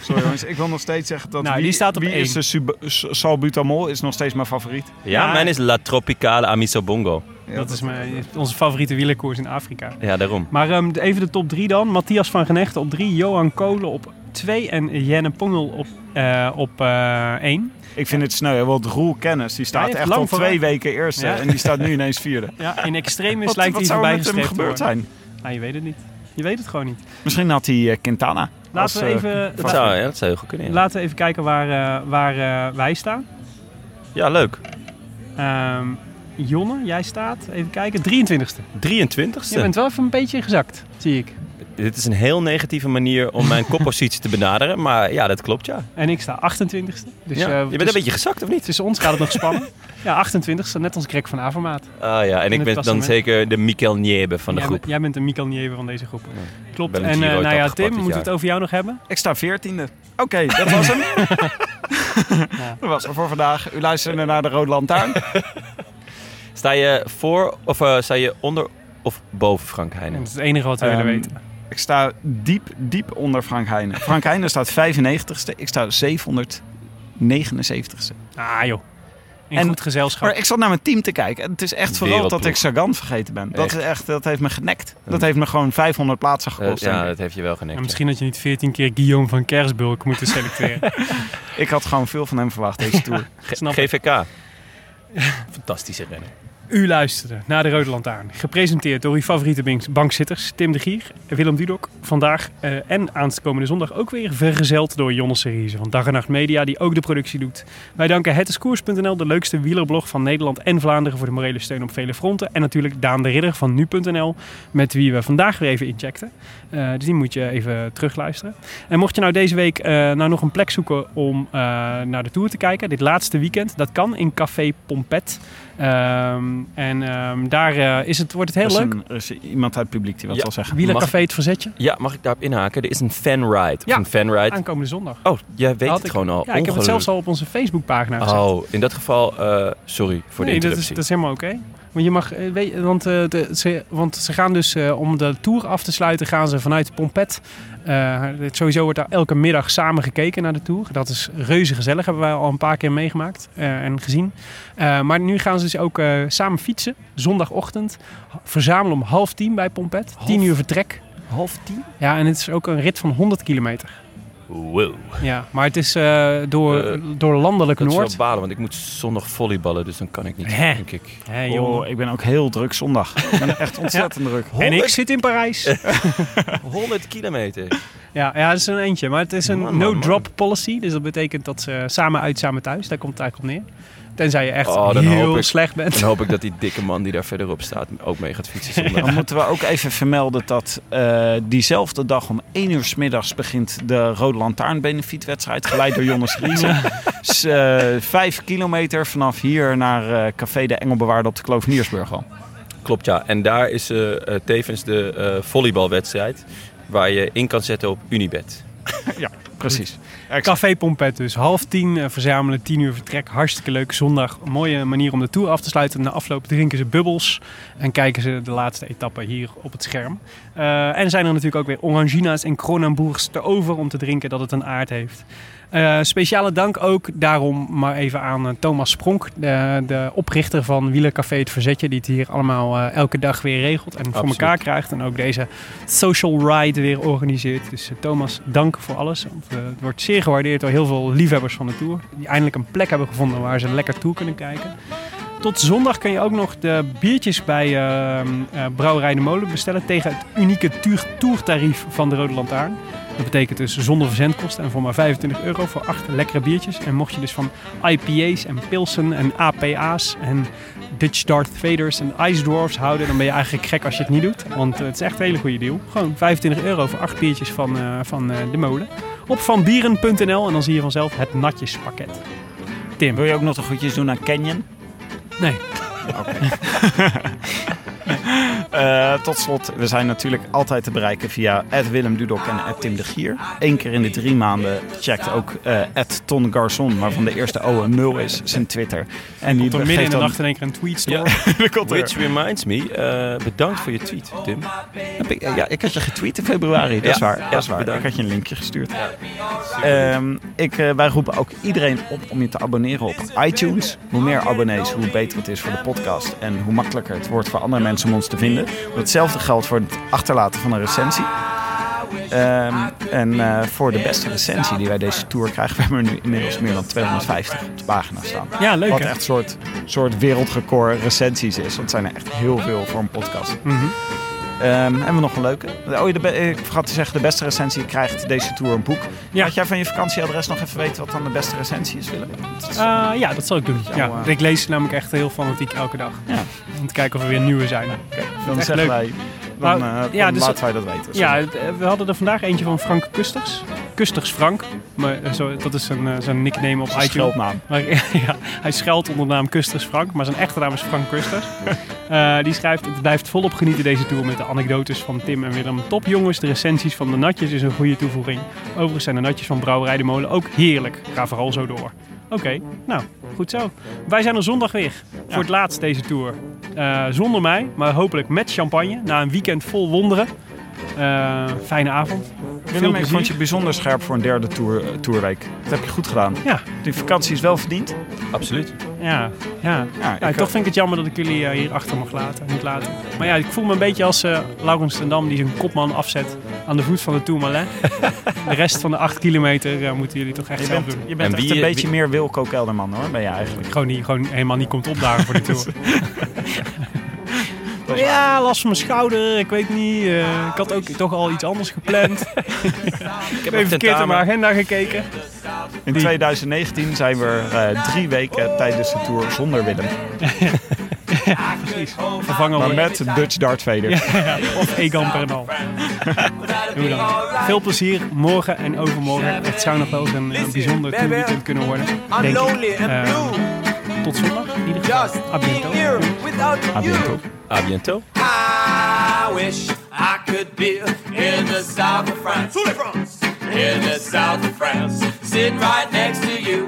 Sorry jongens, ik wil nog steeds zeggen dat
Nou,
wie,
die staat op
wie
één.
is de salbutamol is nog steeds mijn favoriet.
ja,
Ja.
mijn is La Tropicale Amiso Bongo.
Ja,
Dat is mijn, onze favoriete wielerkoers in Afrika.
Ja, daarom.
Maar ehm, even de top 3 dan. Matthias van Genechten op 3, Johan Kolen op 2 en Jenne Pongel op 1. Op, eh, één.
Ik vind het sneu, hè, want Roel Kennis die staat echt
lang
al twee weken eerste
Ja.
en die staat nu ineens vierde.
ja, in extremis
Wat,
lijkt
wat
hij
zou er
voorbij
met hem
gestreefd
gebeurd
te worden.
zijn?
Nou, je weet het niet. Je weet het gewoon niet.
Misschien had hij eh, Quintana.
Laten
als,
we
eh,
even,
Dat zou, ja, dat zou heel goed kunnen. ja.
laten we even kijken waar, eh, waar eh, wij staan.
Ja, leuk.
Ehm, Jonne, jij staat, even kijken, 23ste.
23ste.
Je bent wel even een beetje gezakt, zie ik.
dit is een heel negatieve manier om mijn koppositie te benaderen. Maar ja, dat klopt, ja.
En ik sta 28ste. Dus,
ja.
eh,
je bent
dus
een beetje gezakt, of niet?
Tussen ons gaat het nog spannen. ja, 28ste, net als Greg van Avermaat.
Ah ja, en ik ben dan zeker de Mikel Niebe van de
jij,
groep.
bent- jij bent een Mikel Nieve van deze groep. Klopt. En eh, nou ja, Tim, moeten we het over jou nog hebben?
Ik sta veertiende. Oké, dat was hem. Dat was hem voor vandaag. U luisterde naar de Rode Lantaarn.
Sta je voor of eh, sta je onder of boven Frank Heijnen?
Dat is het enige wat we willen
Ehm,
weten.
Ik sta diep, diep onder Frank Heijnen. Frank Heijnen staat 95ste. Ik sta 779ste.
Ah joh. In
en-
goed gezelschap.
Maar ik zat naar mijn team te kijken. En het is echt vooral dat ik Sagan vergeten ben. Dat,
Echt.
is echt, dat heeft me genekt. Dat heeft me gewoon 500 plaatsen
Eh,
gekost.
ja,
denk ik.
dat heeft je wel genekt.
En
ja.
misschien had je niet 14 keer Guillaume van Kersbulk moeten selecteren.
Ik had gewoon veel van hem verwacht deze Tour.
Snap.
GVK. Fantastische rennen.
U luisterde naar de Rode Lantaarn. Gepresenteerd door uw favoriete bank- bankzitters Tim de Gier en Willem Dudok. Vandaag eh, en aankomende zondag ook weer vergezeld door Jonne Seriese van Dag en Nacht Media, die ook de productie doet. Wij danken hetiskoers.nl, de leukste wielerblog van Nederland en Vlaanderen, voor de morele steun op vele fronten. En natuurlijk Daan de Ridder van nu.nl, met wie we vandaag weer even incheckten. Eh, dus die moet je even terugluisteren. En mocht je nou deze week eh, nou nog een plek zoeken om naar de Tour te kijken, dit laatste weekend, dat kan in Café Pompet. Ehm, en ehm, daar eh, is het, wordt het heel
Er is
leuk.
een- er is iemand uit het publiek die wat
Ja.
wil zeggen.
Wielercafé Het Verzetje,
Ja, mag ik daarop inhaken? Er is een fanride.
Ja.
een fanride.
aankomende zondag.
Oh, jij weet het
ik-
gewoon al.
Ja, ik heb het zelfs al op onze Facebookpagina gezet.
Oh, in dat geval, eh, sorry voor de
nee, dat is,
interruptie.
dat is helemaal oké. Want, je mag, eh, weet, want, eh, de, ze, want ze gaan dus, eh, om de tour af te sluiten, gaan ze vanuit Pompet. sowieso wordt daar elke middag samen gekeken naar de tour. Dat is reuze gezellig, hebben wij al een paar keer meegemaakt en gezien. Maar nu gaan ze dus ook samen fietsen, zondagochtend. Verzamelen om half tien bij Pompet. Tien uur vertrek.
Half tien?
Ja, en het is ook een rit van 100 kilometer.
Wow.
Ja, maar het is eh, door,
Eh,
door landelijk
Dat is
Noord.
wel balen, want ik moet zondag volleyballen, dus dan kan ik niet,
Hè?
denk ik.
Hé, jongen.
Oh, ik ben ook heel druk zondag. Ik ben echt ontzettend druk.
En ik zit in Parijs.
100 kilometer.
Ja, ja, dat is een eentje. Maar het is een no-drop policy. Dus dat betekent dat ze samen uit, samen thuis. Daar komt het eigenlijk op neer. Tenzij je echt
Oh,
heel
ik-
slecht bent.
Dan hoop ik dat die dikke man die daar verderop staat ook mee gaat fietsen.
Dan moeten we ook even vermelden dat eh, diezelfde dag om 1 uur s middags begint de Rode Lantaarn benefietwedstrijd. Geleid door Jonas Riese. Dus, eh, vijf kilometer vanaf hier naar eh, Café de Engelbewaarde op de Kloveniersburg al.
Klopt, ja. En daar is tevens de eh, volleybalwedstrijd waar je in kan zetten op Unibet.
Precies.
Café Pompet dus. Half tien eh, verzamelen, tien uur vertrek. Hartstikke leuk. Zondag mooie manier om de tour af te sluiten. Na afloop drinken ze bubbels. En kijken ze de laatste etappe hier op het scherm. Eh, en zijn er natuurlijk ook weer Orangina's en Kronenbourgs te over om te drinken dat het een aard heeft. Eh, speciale dank ook daarom maar even aan eh, Thomas Spronk, de, de oprichter van Wielercafé Het Verzetje, die het hier allemaal eh, elke dag weer regelt en voor elkaar krijgt. En ook deze social ride weer organiseert. Dus Thomas, dank voor alles. Want, het wordt zeer gewaardeerd door heel veel liefhebbers van de Tour. Die eindelijk een plek hebben gevonden waar ze lekker toe kunnen kijken. Tot zondag kun je ook nog de biertjes bij eh, eh, Brouwerij de Molen bestellen tegen het unieke tourtarief van de Rode Lantaarn. Dat betekent dus zonder verzendkosten en voor maar 25 euro voor acht lekkere biertjes. En mocht je dus van IPA's en Pilsen en APA's en Dutch Darth Vaders en Ice Dwarfs houden, dan ben je eigenlijk gek als je het niet doet. Want het is echt een hele goede deal. Gewoon 25 euro voor acht biertjes van, eh, van eh, de molen. Op vanbieren.nl en dan zie je vanzelf het natjespakket. Tim.
Wil je ook nog de groetjes doen aan Canyon?
Nee.
Eh, tot slot, we zijn natuurlijk altijd te bereiken via Willem Dudok en Tim de Gier. Eén keer in de drie maanden checkt ook eh Ton Garçon, waarvan de eerste O een 0 is, zijn Twitter. En die
Komt er midden in de
dan...
nacht in één keer een tweet store.
Which reminds me, eh, bedankt voor je tweet, Tim.
Heb ik, ja, ik had je getweet in februari, dat is
Ja,
waar.
ja,
dat is waar.
bedankt.
Ik had je een linkje gestuurd. Ehm, ik, eh, wij roepen ook iedereen op om je te abonneren op iTunes. Hoe meer abonnees, hoe beter het is voor de podcast. En hoe makkelijker het wordt voor andere mensen om ons te vinden. Hetzelfde geldt voor het achterlaten van een recensie. Ehm, en eh, voor de beste recensie die wij deze tour krijgen, we hebben er nu inmiddels meer dan 250 op de pagina staan.
Ja, leuk
Wat echt een soort, soort wereldrecord recensies is. Want het zijn er echt heel veel voor een podcast. Ehm, hebben we nog een leuke? Oh, de ik vergat te zeggen, de beste recensie krijgt deze tour een boek.
Ja.
Had jij van je vakantieadres nog even weten wat dan de beste recensie is, Willem?
Eh, ja, dat zal ik doen. Ja,
eh,
ik lees namelijk echt heel fanatiek elke dag.
Ja.
Om te kijken of er weer nieuwe zijn.
Dan
echt
zeggen
leuk.
wij dan,
Nou,
eh, dan
ja, dus-
laten wij dat weten.
Ja, eh, we hadden er vandaag eentje van Frank Kusters. Kusters Frank. Maar, eh, zo, dat is eh, zijn nickname op
een
iTunes.
scheldnaam.
Maar, ja, hij schuilt onder de naam Kusters Frank, maar zijn echte naam is Frank Kusters. Die schrijft, het blijft volop genieten deze tour met de anekdotes van Tim en Willem. Top jongens, de recensies van de natjes is een goede toevoeging. Overigens zijn de natjes van Brouwerij de Molen ook heerlijk. Ga vooral zo door. Oké, nou, goed zo. Wij zijn er zondag weer. Voor het laatst deze tour. Eh, zonder mij, maar hopelijk met champagne. Na een weekend vol wonderen. Eh, fijne avond.
Willem, ik vond je bijzonder scherp voor een derde tour, eh, tourweek. Dat heb je goed gedaan.
Ja,
Die vakantie is wel verdiend.
Absoluut.
ja, ja.
Ja,
Ja,
ik,
toch vind ik het jammer dat ik jullie eh, hier achter mag laten, moet laten. Maar ja, ik voel me een beetje als eh Laurens ten Dam die zijn kopman afzet aan de voet van de Tourmalet. de rest van de acht kilometer eh, moeten jullie toch echt
je
zelf
bent,
doen.
je bent
En
echt
wie-
een beetje
wie-
meer Wilco Kelderman hoor, ben je eigenlijk.
Gewoon, niet, gewoon helemaal niet komt opdagen voor de Tour. ja, last van mijn schouder, ik weet niet. eh, ik had ook toch al iets anders gepland. ik heb even verkeerd in mijn agenda gekeken.
In 2019 zijn we eh, drie weken tijdens de tour zonder Willem.
Precies. Vervangen
Maar met Dutch Dart Vader.
Ja, of Egan Bernal. Hoe dan. Veel plezier morgen en overmorgen. Het zou nog wel eens een, een bijzonder tourweekend kunnen worden.
I'm
Denk ik.
lonely and blue.
tot zondag in ieder geval.
Just
A
being
bientôt.
here without
A
you.
bientôt.
A bientôt.
I wish I could be in the south of France. In the south of France, sitting right next to you.